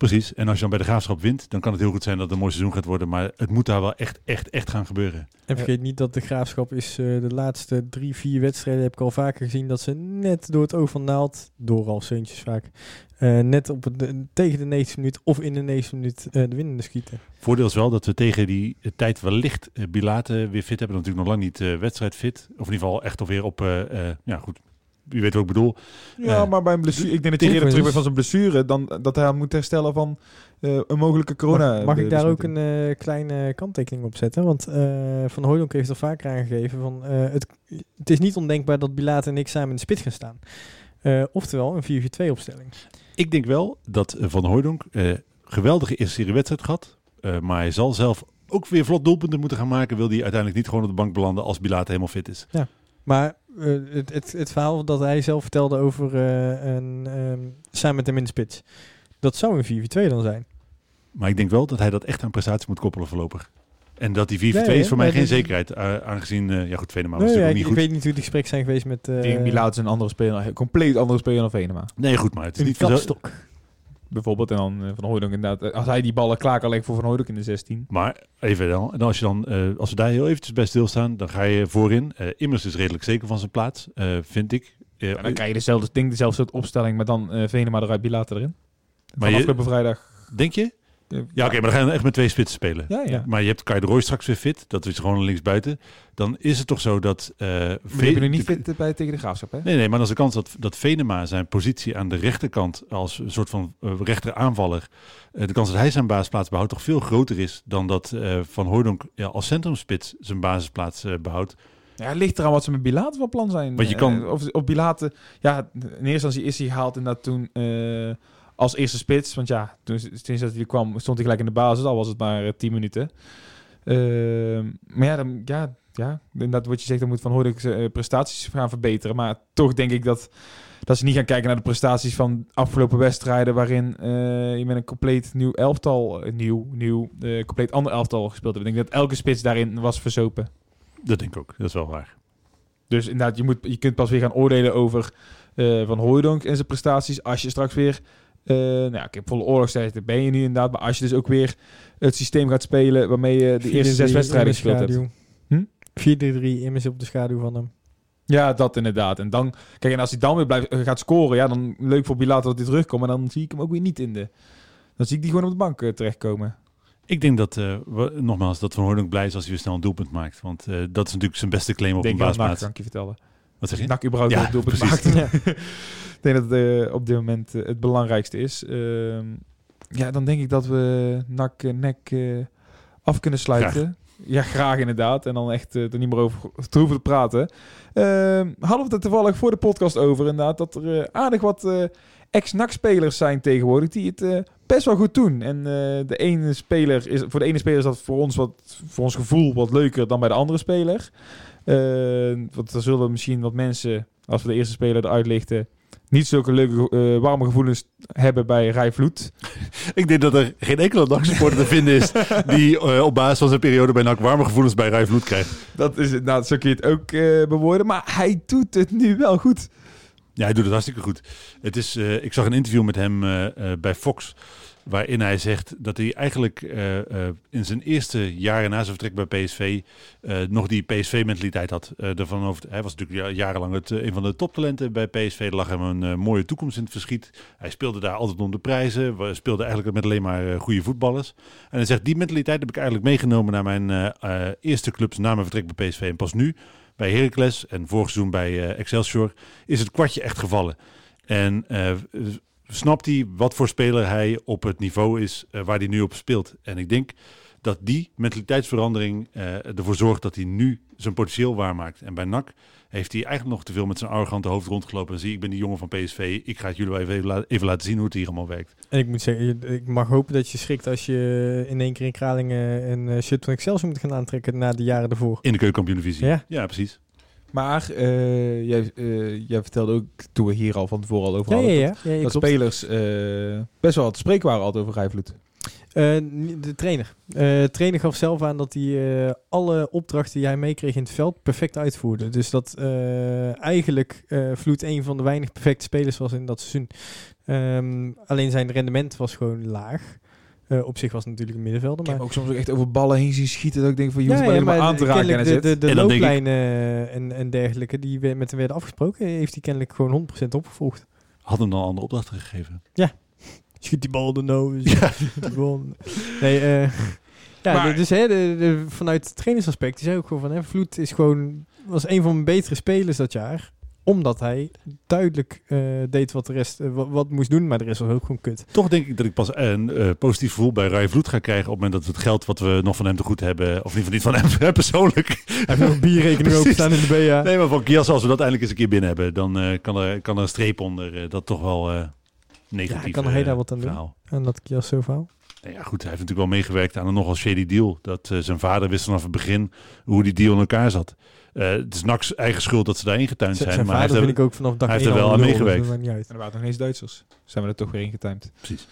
Precies. En als je dan bij de Graafschap wint, dan kan het heel goed zijn dat het een mooi seizoen gaat worden. Maar het moet daar wel echt, echt, echt gaan gebeuren. En vergeet niet dat de Graafschap is eh, de laatste drie, vier wedstrijden, heb ik al vaker gezien, dat ze net door het oog van naald, door al Seuntjes vaak, eh, net op het, de- tegen de 90 minuut of in de 90 minuut eh, de winnende schieten. Voordeel is wel dat we tegen die tijd wellicht uh, Bilaten weer fit hebben. Natuurlijk nog lang niet eh wedstrijdfit. Of in ieder geval echt alweer op... eh, eh, ja, goed. Wie weet wat ik bedoel. Ja, Eh, maar bij een blessure, ik denk dat hij eerder terug bent van zijn blessure dan dat hij moet herstellen van eh, een mogelijke corona. Mag, mag ik daar ook een eh, kleine kanttekening op zetten? Want eh, Van Hooydonk heeft al vaker aangegeven van eh, het, het is niet ondenkbaar dat Bilaat en ik samen in de spits gaan staan. Eh, oftewel een 4-4-2 opstelling. Ik denk wel dat Van Hooydonk eh geweldige eerste serie wedstrijd gehad. Eh, maar hij zal zelf ook weer vlot doelpunten moeten gaan maken. Wil hij uiteindelijk niet gewoon op de bank belanden als Bilaat helemaal fit is. Maar eh, het, het, het verhaal dat hij zelf vertelde over eh, een, ehm, samen met hem in de spits. Dat zou een 4-4-2 dan zijn. Maar ik denk wel dat hij dat echt aan prestatie moet koppelen voorlopig. En dat die 4-4-2 Ja, ja, is voor mij geen zekerheid. eh, aangezien, ja goed, Venema was Nee, ja, natuurlijk ik, ook niet ik goed. weet niet hoe die gesprekken zijn geweest met... eh Dirk Milaat is een andere speler, een compleet andere speler dan Venema. Nee, goed, maar het is een niet kapstok. Bijvoorbeeld. En dan eh, Van Hooydonk inderdaad. eh, Als hij die ballen klaar kan leggen voor Van Hooydonk in de 16. Maar even dan, en als, je dan eh, als we daar heel eventjes bij stilstaan, dan ga je voorin. Immers is redelijk zeker van zijn plaats, vind ik. En dan krijg je dezelfde ding, dezelfde soort opstelling, maar dan Venema eruit, Bilater erin. Maar Maar je- afgelopen vrijdag. Denk je? Ja, oké, maar dan gaan we echt met twee spitsen spelen. Ja, ja. Maar je hebt Kai de Roy straks weer fit. Dat is gewoon linksbuiten. Dan is het toch zo dat... eh Maar je bent niet fit eh, bij tegen de graafschap, hè? Nee, nee, maar dan is de kans dat, dat Venema zijn positie aan de rechterkant als een soort van uh, rechteraanvaller, uh, de kans dat hij zijn basisplaats behoudt toch veel groter is dan dat uh, Van Hooydonk ja, als centrumspits zijn basisplaats uh, behoudt. Ja, het ligt eraan wat ze met Bilater van plan zijn. Want je kan... Uh, of, of Bilater, ja, in eerste instantie is hij gehaald inderdaad toen uh, als eerste spits. Want ja, toen, sinds dat hij kwam stond hij gelijk in de basis, al was het maar uh, 10 minuten. Uh, maar ja, dan, ja, ja, inderdaad wat je zegt, dan moet Van Hooydonk uh, prestaties gaan verbeteren. Maar toch denk ik dat, dat ze niet gaan kijken naar de prestaties van afgelopen wedstrijden... waarin uh, je met een compleet nieuw elftal, nieuw, nieuw, compleet ander elftal gespeeld hebt. Ik denk dat elke spits daarin was verzopen. Dat denk ik ook, dat is wel waar. Dus inderdaad, je, moet, je kunt pas weer gaan oordelen over Van Hooydonk en zijn prestaties... als je straks weer... Uh, nou ja, ik heb volle oorlogstijd, dat ben je nu inderdaad. Maar als je dus ook weer het systeem gaat spelen waarmee je de eerste zes wedstrijden gespeeld hebt. Hm? 4-3 immers op de schaduw van hem. Ja, dat inderdaad. En dan, kijk, en als hij dan weer blijft, uh, gaat scoren, ja, dan leuk voor Bilater dat hij terugkomt. Maar dan zie ik hem ook weer niet in de. Dan zie ik die gewoon op de bank uh, terechtkomen. Ik denk dat, uh, we, nogmaals, dat Van Hooydonk blij is als hij weer snel een doelpunt maakt. Want uh, dat is natuurlijk zijn beste claim op denk een baasplaats. Dank je vertellen. Wat zeg je? Nak überhaupt Ja, doelpunt precies. maakt. [laughs] Ja. [laughs] ik denk dat het uh, op dit moment uh, het belangrijkste is. Uh, ja, dan denk ik dat we nak uh, nek af kunnen sluiten. Graag. Ja, graag inderdaad. En dan echt uh, er niet meer over te hoeven te praten. Uh, hadden we het toevallig voor de podcast over inderdaad. Dat er uh, aardig wat ex-NAC-spelers zijn tegenwoordig die het best wel goed doen. En de ene speler is, voor de ene speler is dat voor ons, wat, voor ons gevoel wat leuker dan bij de andere speler. Uh, want er zullen misschien wat mensen, als we de eerste speler eruit lichten, niet zulke leuke, uh, warme gevoelens hebben bij Rai Vloed. [laughs] Ik denk dat er geen enkele NAC-supporter te vinden is die uh, op basis van zijn periode bij NAC warme gevoelens bij Rai Vloed krijgt. Dat is nou, zo kun je het ook uh, bewoorden, maar hij doet het nu wel goed. Ja, hij doet het hartstikke goed. Het is, ik zag een interview met hem bij Fox. Waarin hij zegt dat hij eigenlijk uh, uh, in zijn eerste jaren na zijn vertrek bij PSV uh, nog die PSV-mentaliteit had. Ervan over, hij was natuurlijk jarenlang het, een van de toptalenten bij PSV. Er lag hem een mooie toekomst in het verschiet. Hij speelde daar altijd om de prijzen. We eigenlijk met alleen maar goede voetballers. En hij zegt, die mentaliteit heb ik eigenlijk meegenomen naar mijn eerste clubs na mijn vertrek bij PSV. En pas nu, bij Heracles en vorig seizoen bij Excelsior, is het kwartje echt gevallen. En snapt hij wat voor speler hij op het niveau is uh, waar hij nu op speelt. En ik denk dat die mentaliteitsverandering uh, ervoor zorgt dat hij nu zijn potentieel waarmaakt. En bij NAC heeft hij eigenlijk nog te veel met zijn arrogante hoofd rondgelopen. En zie, ik ben die jongen van PSV, ik ga het jullie even, even, even laten zien hoe het hier allemaal werkt. En ik moet zeggen, ik mag hopen dat je schrikt als je in één keer in Kralingen een uh, shirt van Excelsior moet gaan aantrekken na de jaren ervoor. In de keukenkampioen-divisie. Ja. ja, precies. Maar uh, jij, uh, jij, vertelde ook, toen we hier al van tevoren al over hadden, ja, ja. dat, ja, dat spelers uh, best wel te spreken waren altijd over Rijvloed. de trainer. de trainer gaf zelf aan dat hij alle opdrachten die hij meekreeg in het veld perfect uitvoerde. Dus dat eigenlijk Vloed een van de weinig perfecte spelers was in dat seizoen. Um, alleen zijn rendement was gewoon laag. Uh, op zich was het natuurlijk een middenvelder. Maar... Ik heb ook soms ook echt over ballen heen zien schieten. Dat ik denk van, je hoeft ja, maar ja, helemaal aan te raken. En de, de, de en looplijnen ik... en, en dergelijke die met hem werden afgesproken, heeft hij kennelijk gewoon 100% opgevolgd. Had hem dan andere opdrachten gegeven? Ja. Schiet die bal de nose. [laughs] Ja. Nee, uh, [laughs] ja, maar... dus hè, de, de, vanuit het trainingsaspect, die zei ook gewoon van, hè, Vloed is gewoon, was een van mijn betere spelers dat jaar omdat hij duidelijk uh, deed wat de rest uh, wat, wat, moest doen, maar de rest was ook gewoon kut. Toch denk ik dat ik pas een uh, positief gevoel bij Rai Vloed ga krijgen op het moment dat we het geld wat we nog van hem te goed hebben, of geval niet van hem [laughs] persoonlijk. Hij heeft nog een bierrekening [laughs] openstaan in de BA. Nee, maar van Kias, als we dat eindelijk eens een keer binnen hebben, dan kan, er, kan er een streep onder dat toch wel negatief ja, kan hij daar wat aan verhaal. doen? En dat Kias zo verhaal? Nou ja, goed, hij heeft natuurlijk wel meegewerkt aan een nogal shady deal. Dat eh, zijn vader wist vanaf het begin hoe die deal in elkaar zat. Eh, het is Nax eigen schuld dat ze daar ingetuind Z- zijn. zijn maar hij vind ik ook vanaf dag hij heeft er wel aan dus meegewerkt. En er waren nog eens Duitsers. Zijn we er toch weer in getimed. Precies.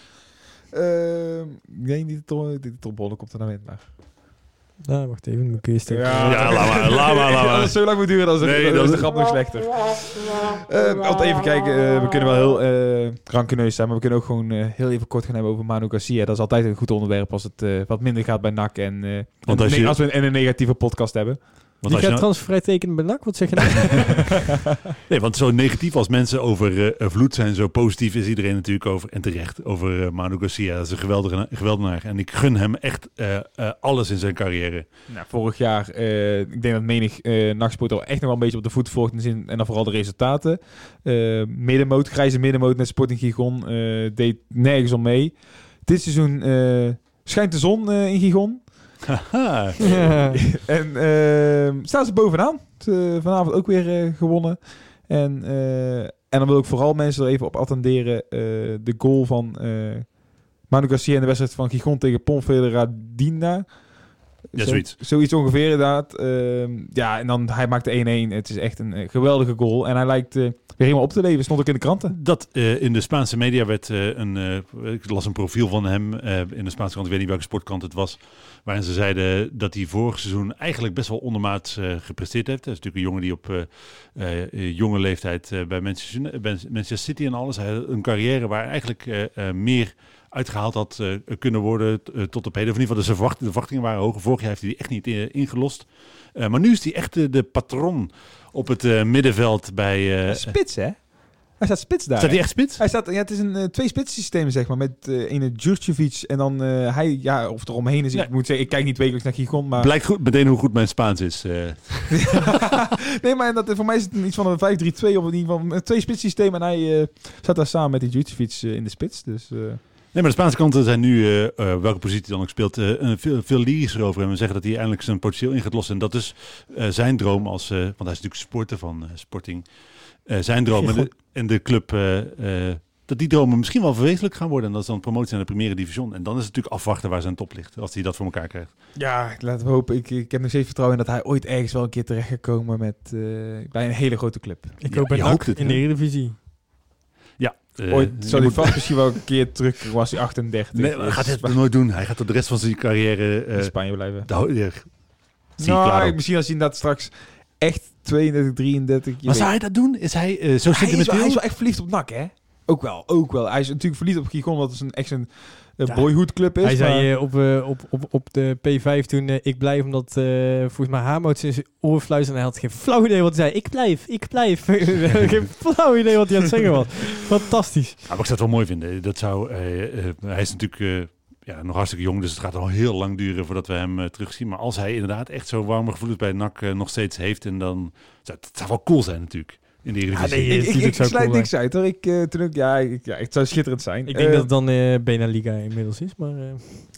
Ehm, ik denk niet de trombone komt er nou in. Maar. Nou, wacht even, kun je stuk. Ja. Ja, laat maar, laat maar, laat [laughs] maar. Als zo lang moet duren, dan het- Nee, is de grap nog slechter. Eh want even kijken, eh, we kunnen wel heel eh rankeneus zijn, maar we kunnen ook gewoon heel even kort gaan hebben over Manu Garcia. Dat is altijd een goed onderwerp als het wat minder gaat bij NAC en, eh, Want als je- als we een, en een negatieve podcast hebben. Want Die gaat nou- transfervrij tekenen bij NAC, wat zeg je nou? [laughs] Nee, want zo negatief als mensen over eh, Vloed zijn, zo positief is iedereen natuurlijk over, en terecht, over eh, Manu Garcia. Dat is een geweldige, geweldenaar. En ik gun hem echt eh, eh, alles in zijn carrière. Nou, vorig jaar, eh, ik denk dat menig uh, nachtsport al echt nog wel een beetje op de voet volgt in zin, en dan vooral de resultaten. Eh middenmoot, grijze middenmoot met Sporting Gigon, eh, deed nergens om mee. Dit seizoen eh, schijnt de zon eh, in Gigon. [laughs] En ehm staan ze bovenaan. Vanavond ook weer eh, gewonnen. En, eh, en dan wil ik vooral mensen er even op attenderen. eh, de goal van Manu Garcia in de wedstrijd van Gigon tegen Ponferradina. Ja, Zo- zoiets. Zoiets ongeveer inderdaad. Ehm, ja, en dan hij maakt de 1-1. Het is echt een eh, geweldige goal. En hij lijkt eh, weer helemaal op te leven. Stond ook in de kranten. Dat eh, in de Spaanse media werd een, ik las een profiel van hem in de Spaanse krant, ik weet niet welke sportkrant het was, waarin ze zeiden dat hij vorig seizoen eigenlijk best wel ondermaats gepresteerd heeft. Dat is natuurlijk een jongen die op jonge leeftijd bij Manchester, City en alles, hij had een carrière waar eigenlijk meer uitgehaald had eh, kunnen worden eh, tot op heden. Of in ieder geval de, verwacht- de verwachtingen waren hoger. Vorig jaar heeft hij die echt niet eh, ingelost. Maar nu is hij echt de, patron op het middenveld bij... spits, hè? Hij staat spits daar. staat hè? hij echt spits? Hij staat, ja, het is een eh, twee spits systeem zeg maar, met eh ene Djurcevic en dan hij, ja, of eromheen is. Nee. Ik moet zeggen, ik kijk niet wekelijks naar Gigon, maar... Blijkt goed, meteen hoe goed mijn Spaans is. [laughs] nee, maar dat, voor mij is het iets van een 5-3-2 of in ieder geval een twee spits systeem en hij staat daar samen met die Djurcevic in de spits. Dus, Nee, maar de Spaanse kanten zijn nu, eh, eh, welke positie dan ook speelt, eh, een veel, veel lyrischer over hem. We zeggen dat hij eindelijk zijn potentieel in gaat lossen. En dat is eh, zijn droom als, eh, want hij is natuurlijk supporter van eh, Sporting. Eh, zijn droom en de, en de club, eh, eh, dat die dromen misschien wel verwezenlijk gaan worden. En dat is dan promotie naar de Primera Division. En dan is het natuurlijk afwachten waar zijn top ligt, als hij dat voor elkaar krijgt. ja, laten we hopen. Ik, ik heb nog steeds vertrouwen in dat hij ooit ergens wel een keer terecht gaat komen met, eh, bij een hele grote club. Ik Ja, hoop bij je NAC hoopt het, in de Eredivisie. Eh, ooit zal hij vast misschien wel een keer terug, was hij 38. Nee, hij gaat het nooit doen. Hij gaat tot de rest van zijn carrière... eh in Spanje blijven. de je Nou, misschien als hij inderdaad straks echt 32, 33... je Maar zou hij dat doen? Is hij eh, zo hij, is wel, sentimenteel? hij is wel echt verliefd op NAC, hè? Ook wel, ook wel. Hij is natuurlijk verliefd op Gigon, wat is een echt een eh, Ja. boyhood club is. Hij zei maar- eh, op, eh, op, op, op de P5 toen, eh, ik blijf, omdat eh, volgens mij Hamout in zijn oor fluisterde en hij had geen flauw idee wat hij zei. Ik blijf, ik blijf. [laughs] geen flauw idee wat hij aan het zeggen was. Fantastisch. Ja, maar ik zou het wel mooi vinden. Dat zou, hij is natuurlijk eh, ja, nog hartstikke jong, dus het gaat al heel lang duren voordat we hem eh, terugzien. Maar als hij inderdaad echt zo warme gevoelens bij NAC nog steeds heeft, en dan zou het, het zou wel cool zijn natuurlijk. In de Eredivisie. nee, ik, ik, ik sluit cool niks uit hoor. Ik, eh, toen ook, ja, ik, ja, het zou schitterend zijn. Ik denk Eh, dat het dan eh Bena Liga inmiddels is, maar... eh,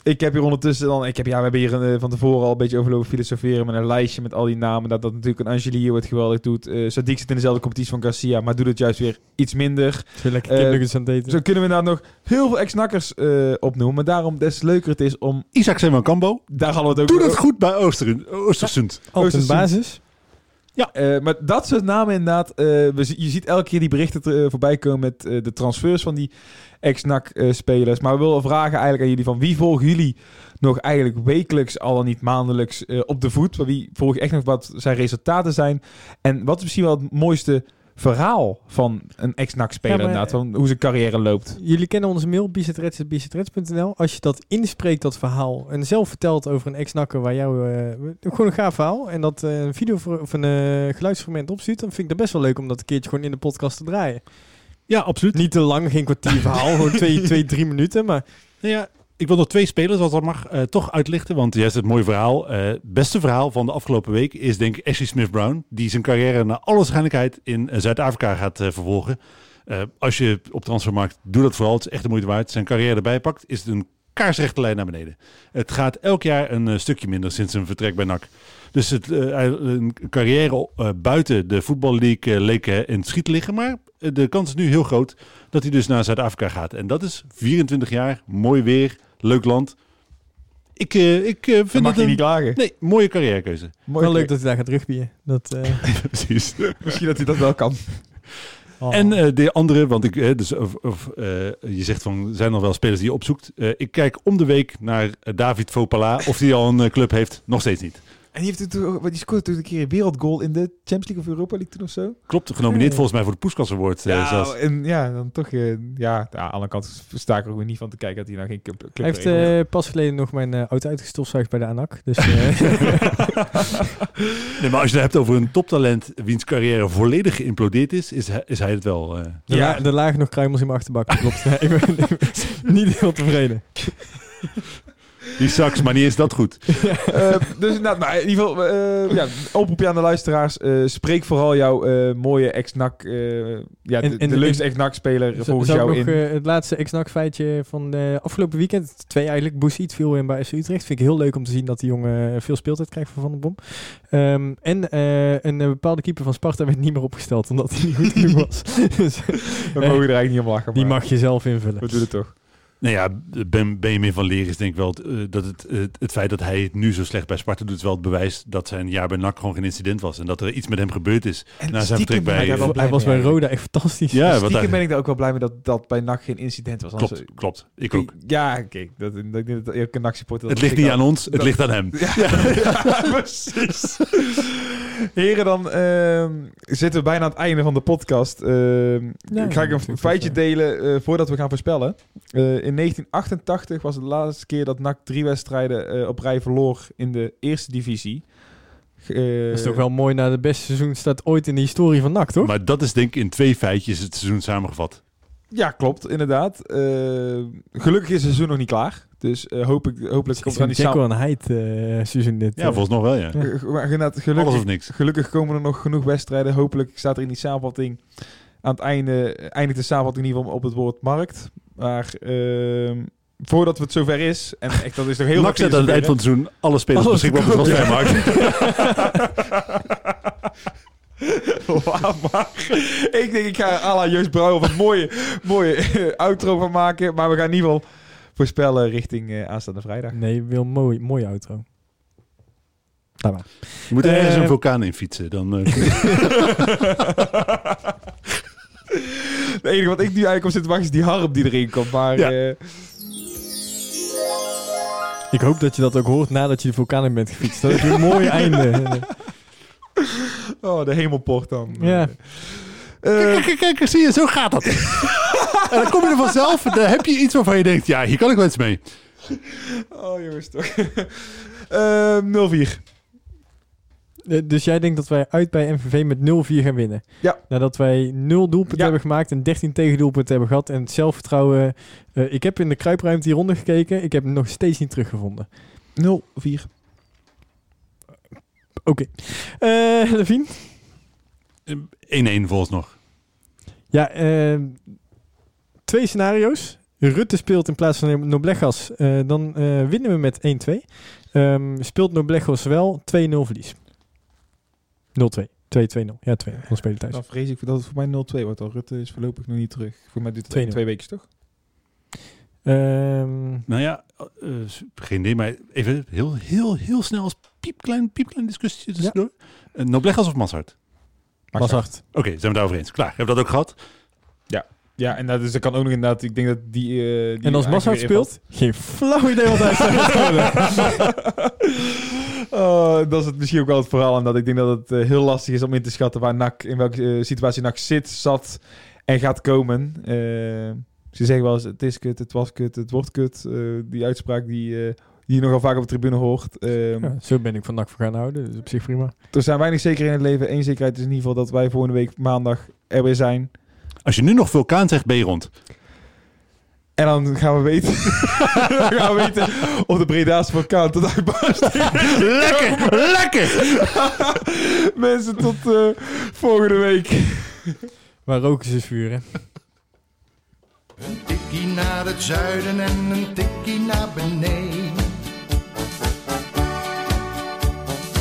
Ik heb hier ondertussen dan, ik heb, ja, we hebben hier van tevoren al een beetje overlopen filosoferen met een lijstje met al die namen. Dat dat natuurlijk een Angelier wat geweldig doet. Eh Sadiq zit in dezelfde competitie van Garcia, maar doet het juist weer iets minder. ik wil lekker kipnuggets aan het eten. Zo kunnen we daar nog heel veel ex-nakkers eh, opnoemen. Maar daarom des leuker het is om, Isaac Zeeman Kambo. daar hadden we het ook Doe dat goed bij Ooster, Oostersund. Altijd een Basis. Eh, maar dat soort namen inderdaad. eh, we, je ziet elke keer die berichten te- eh, voorbij komen met de transfers van die ex-NAC-spelers. maar we willen vragen eigenlijk aan jullie van wie volgen jullie nog eigenlijk wekelijks, al dan niet maandelijks, op de voet? Wie volg je echt nog wat zijn resultaten zijn? En wat is misschien wel het mooiste verhaal van een ex-NAC-speler Ja, maar- inderdaad? Van hoe zijn carrière loopt. Jullie kennen onze mail, bicetrets.bicetrets.nl. Als je dat inspreekt, dat verhaal, en zelf vertelt over een ex-nakker waar jou... eh, gewoon een gaaf verhaal. En dat eh, een video voor, of een eh, geluidsfragment opstuurt, dan vind ik dat best wel leuk om dat een keertje gewoon in de podcast te draaien. Ja, absoluut. Niet te lang, geen kwartier verhaal, gewoon twee, [laughs] twee, drie minuten. Maar ja, ik wil nog twee spelers, als dat mag, eh, toch uitlichten. Want juist het mooie verhaal, het beste verhaal van de afgelopen week is denk ik Ashley Smith-Brown. Die zijn carrière naar alle waarschijnlijkheid in eh, Zuid-Afrika gaat vervolgen. Als je op transfermarkt, doe dat vooral. Het is echt de moeite waard. Zijn carrière erbij pakt, is het een kaarsrechte lijn naar beneden. Het gaat elk jaar een stukje minder sinds zijn vertrek bij NAC. Dus het, een carrière buiten de voetballeague uh, leek in het schiet liggen. Maar de kans is nu heel groot dat hij dus naar Zuid-Afrika gaat. En dat is 24 jaar, mooi weer, leuk land. Ik, eh, ik eh, Dan vind mag het je een... niet klagen. Nee, mooie carrièrekeuze. Mooi Wel leuk dat hij daar gaat rugbiën. Dat, eh, [laughs] Precies. [laughs] Misschien dat hij dat wel kan. oh. En eh, de andere, want ik, dus, of, of, eh, je zegt van, zijn er wel spelers die je opzoekt? Eh, ik kijk om de week naar David Fopala. Of die al een club heeft, nog steeds niet. En die, heeft toen, die scoorde toen een keer een wereldgoal in de Champions League of Europa League toen of zo. Klopt, genomineerd Ja. volgens mij voor de Poeskas Award. eh, Ja, zelfs. en ja, dan toch, eh, ja, ja, aan de andere kant sta ik er ook weer niet van te kijken dat hij nou geen club, hij heeft eh, pas geleden nog mijn eh, auto uitgestofzuigd bij de ANAC. Dus, eh, [laughs] Nee, maar als je het hebt over een toptalent wiens carrière volledig geïmplodeerd is, is hij, is hij het wel. eh. er, Ja. la- er lagen nog kruimels in mijn achterbak. Klopt. [laughs] ik ben ik ben niet heel tevreden. [laughs] Die sucks, maar niet is dat goed. [laughs] Eh, dus inderdaad, maar in ieder geval, eh ja, oproepje aan de luisteraars. eh, spreek vooral jouw eh, mooie ex-NAC, eh, ja, En- de, en- de leukste ex-NAC-speler volgens jou nog in. eh, het laatste ex-NAC feitje van afgelopen weekend. Twee eigenlijk. Boesiet viel in bij FC Utrecht. Vind ik heel leuk om te zien dat die jongen veel speeltijd krijgt van Van der Bom. Ehm, en eh, een bepaalde keeper van Sparta werd niet meer opgesteld omdat hij niet goed genoeg [laughs] was. [laughs] dus, We mogen er eigenlijk niet om lachen, die maar mag je zelf invullen. we doen het toch. Nou ja, ben, Benjamin van Leer is denk ik wel het, eh, dat het, het, het feit dat hij het nu zo slecht bij Sparta doet, is wel het bewijs dat zijn jaar bij NAC gewoon geen incident was. En dat er iets met hem gebeurd is. En Na zijn vertrek bij- ben ik daar wel blij hij was bij eigenlijk. Roda echt fantastisch. Ja, wat Stiekem hij- ben ik daar ook wel blij mee dat dat bij NAC geen incident was. Anders- Klopt, klopt. Ik ook. Ja, kijk, dat, dat, dat, dat, elke NAC-supporter... Het ligt niet aan ons, het ligt aan hem. [laughs] Ja, [laughs] ja, precies. [laughs] Heren, dan ehm, zitten we bijna aan het einde van de podcast. Ehm, Ja, ik ga ik een feitje delen eh, voordat we gaan voorspellen. Eh, in 1988 was het de laatste keer dat NAC drie wedstrijden eh, op rij verloor in de eerste divisie. Dat is toch wel mooi na het beste seizoen staat ooit in de historie van NAC, toch? Maar dat is denk ik in twee feitjes het seizoen samengevat. Ja, klopt, inderdaad. Eh, gelukkig is het seizoen nog niet klaar. Dus eh, hoop ik, hopelijk komt er aan die Jacko samen... en Heid eh, seizoen dit. Ja, eh. volgens nog wel, ja. Maar inderdaad, Alles gelukkig, of niks. gelukkig komen er nog genoeg wedstrijden. Hopelijk staat er in die samenvatting aan het einde... eindigt de samenvatting in ieder geval op het woord markt. Maar ehm, voordat het zover is... En echt, dat is nog heel NAC zet veel aan het eind van het seizoen alle spelers Alles beschikbaar op de transfermarkt. [laughs] Maar ik denk ik ga à la Joost Brouwer wat mooie, mooie eh, outro van maken. Maar we gaan in ieder geval voorspellen richting eh, aanstaande vrijdag. Nee, wil mooi, mooie outro. Laat maar. Je moet er ergens Eh, een vulkaan in fietsen. Dan, eh, [laughs] Het enige wat ik nu eigenlijk op zit te wachten is die harp die erin komt. Maar Ja. eh, Ik hoop dat je dat ook hoort nadat je de vulkaan in bent gefietst. Dat is een mooi einde. [laughs] [laughs] oh, de hemelpoort dan. Ja. Eh, Kijk, kijk, kijk, zie je, zo gaat dat. [laughs] en dan kom je er vanzelf, dan heb je iets waarvan je denkt, ja, hier kan ik wel iets mee. oh jongens toch. [laughs] Eh 0-4. Eh, Dus jij denkt dat wij uit bij MVV met 0-4 gaan winnen? Ja. Nadat wij 0 doelpunten Ja. hebben gemaakt en 13 tegendoelpunten hebben gehad. En het zelfvertrouwen... eh, ik heb in de kruipruimte hieronder gekeken. Ik heb hem nog steeds niet teruggevonden. 0-4. Oké. Eh Levine? 1-1 volgens nog. Ja, eh, twee scenario's. Rutte speelt in plaats van Noblegas. eh dan eh, winnen we met 1-2. Ehm, speelt Noblegas wel 2-0 verlies. 0-2. 2-2-0. Ja, 2 Dan spelen thuis. Dan vrees ik dat het voor mij 0-2 wordt. Al Rutte is voorlopig nog niet terug. Voor mij duurt het 2-0. twee weken toch? Ehm, Nou ja, eh, geen idee, maar even heel, heel, heel snel als piepklein, piepklein discussie tussendoor. Ja. Noblegas of Mazart? was hard. Oké, zijn we het daarover eens. Klaar, hebben we dat ook gehad? Ja, en dat, dus dat kan ook nog inderdaad... Ik denk dat die... eh, die En als Massard speelt, geen flauw idee wat hij staat. [laughs] Oh, dat is het misschien ook wel het verhaal. En dat ik denk dat het eh, heel lastig is om in te schatten waar NAC, in welke eh, situatie NAC zit, zat en gaat komen. Eh, ze zeggen wel eens, het is kut, het was kut, het wordt kut. Eh, die uitspraak die, eh, die je nogal vaak op de tribune hoort. Eh, Ja, zo ben ik van NAC voor gaan houden. Dus op zich prima. Er zijn weinig zeker in het leven. Eén zekerheid is in ieder geval dat wij volgende week maandag er weer zijn. Als je nu nog vulkaan zegt, ben je rond. En dan gaan we weten, [laughs] dan gaan we weten of de Breda's vulkaan tot uitbarsting lekker, lekker! [laughs] Mensen, tot eh, volgende week. Waar roken ze vuren. Een tikkie naar het zuiden en een tikkie naar beneden.